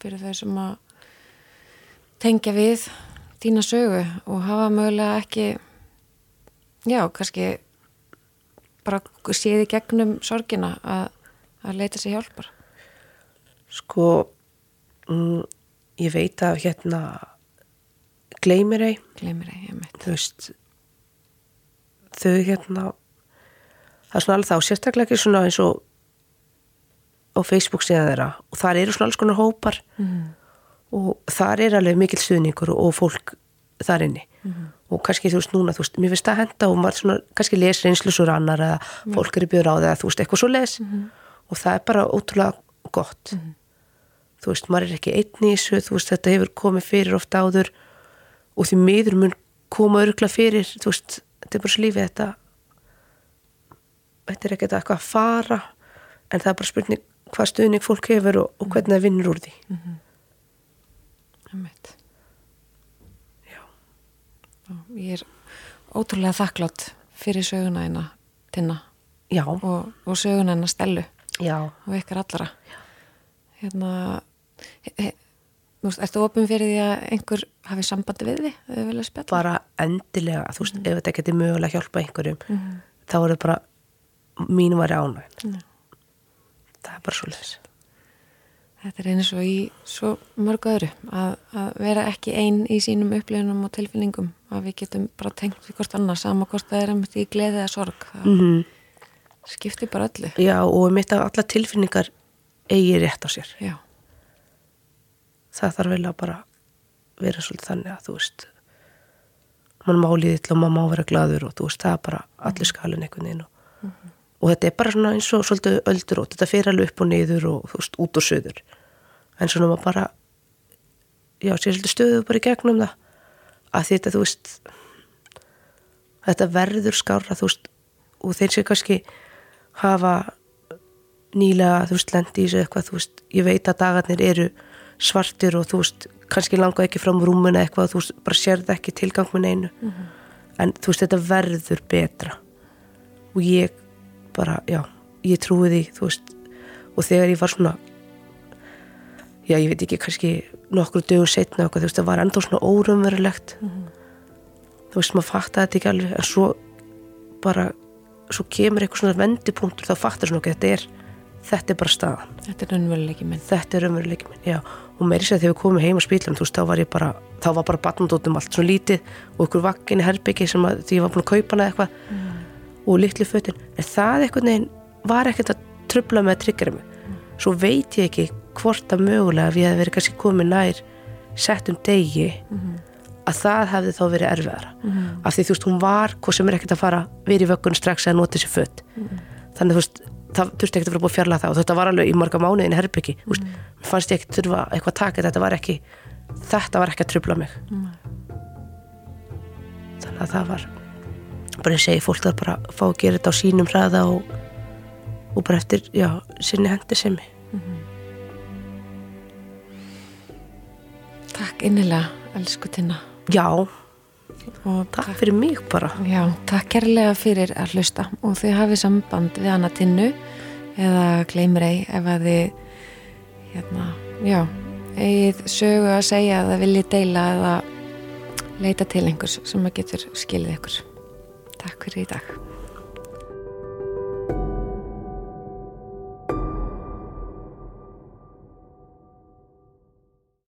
fyrir þau sem að tengja við þína sögu og hafa mögulega ekki já, kannski bara séð í gegnum sorgina að, að leita sér hjálpar? Sko, mm, ég veit að hérna gleymir ei, glemir ég, ég mitt þú veist, þau hérna, það er svona alveg þá, sérstaklega ekki svona eins og á Facebook síðan þeirra. Og þar eru svona alls konar hópar. Mm. og þar er alveg mikil stuðningur og, fólk þar inni. Og kannski þú veist núna, þú veist, mér finnst það henda og maður svona, kannski les reynslusur annar eða fólk er í bjöður á það, þú veist, eitthvað svo les og það er bara ótrúlega gott þú veist, maður er ekki einn í þessu, þú veist, þetta hefur komið fyrir ofta áður og því miður mun koma örgla fyrir, þú veist þetta er bara svo lífið þetta. Þetta er ekkert eitthvað að fara en það er bara spurning hvað stuðning fólk hefur og, og hvernig það vinnur úr því. Ég mitt Já. og ég er ótrúlega þakklátt fyrir söguna eina tinna. Já, og, og söguna eina stelu já, og ykkar allara hérna he, he, þú veist, ertu opin fyrir því að einhver hafi sambandi við því eða vilja spjalla? Bara endilega þú veist, ef þetta geti mögulega hjálpa einhverjum Mhm. þá er það bara mín var ánægn Já. það er bara svo leis þetta er eins og í svo mörgu öðru að, að vera ekki einn í sínum upplifunum og tilfinningum að við getum bara tengt við hvort annars sama hvort það er um þetta í gleði eða sorg það mm -hmm. skiptir bara öllu. Já, og mitt að alla tilfinningar eigi rétt á sér. Já, það þarf vel að bara vera svolítið þannig að þú veist mann má líðill og mann má vera gladur og þú veist, það er bara allir skalin einhvern veginn og, og þetta er bara svona eins og svolítið öldur og þetta fer alveg upp og niður og þú veist, út og söður en svona maður bara já, sér svolítið stöðu bara í gegnum það. Að þetta, þú veist þetta verður skára, þú veist og þeir sem kannski hafa nýlega, þú veist, lendi í þessu eitthvað, þú veist, ég veit að dagarnir eru svartir og þú veist kannski langa ekki fram rúmuna eitthvað þú veist, bara sérð ekki tilgang með neinu. En þú veist, þetta verður betra. Og ég bara, já, ég trúi því þú veist, og þegar ég var svona já, ég veit ekki kannski nokkru dögum setna eitthvað, þú veist, það var enda svona órumverulegt þú veist, maður fattaði þetta ekki alveg en svo bara svo kemur eitthvað svona vendipunktur þá fattar svona ekki, þetta er þetta er bara staðan. Þetta er raunveruleiki minn. Þetta er raunveruleiki minn, já og meiri sér þegar við komum heim á spílum þú veist, þá var ég bara, þá var bara batnandóttum allt svona lítið og ykkur vakkin í herbyggi sem að því ég var búin að kaupa hana eitthvað. Og litli fötin, en það eitthvað neginn var ekkert að tröfla með að tryggjara mig. Svo veit ég ekki hvort að mögulega ef ég hef verið kannski komið nær sett um degi að það hefði þá verið erfiðara. Af því þú veist, hún var, hvað sem er ekkert að fara verið í vöggun strax að nota þessi fött þannig þú veist, það þurfti ekkert að vera búið að fjarlæga það og þetta var alveg í marga mánuðin herbyggi mm. fannst ég ekkert þurfa eitthvað að taka þetta var ekki, þetta var ekki að trubla mig. Þannig að það var bara ég segi fólk þarf bara að fá að gera þetta á sínum hraða og, og bara eftir, já, sinni hendur sem Takk innilega, elsku Tina já, og takk fyrir mig bara Já, takk kærlega fyrir að hlusta og þið hafið samband við hana tinnu eða gleymir ei ef að þið hérna, já, eigið sögu að segja að það viljið deila eða leita til einhvers sem að getur skilið ykkur. Takk fyrir í dag.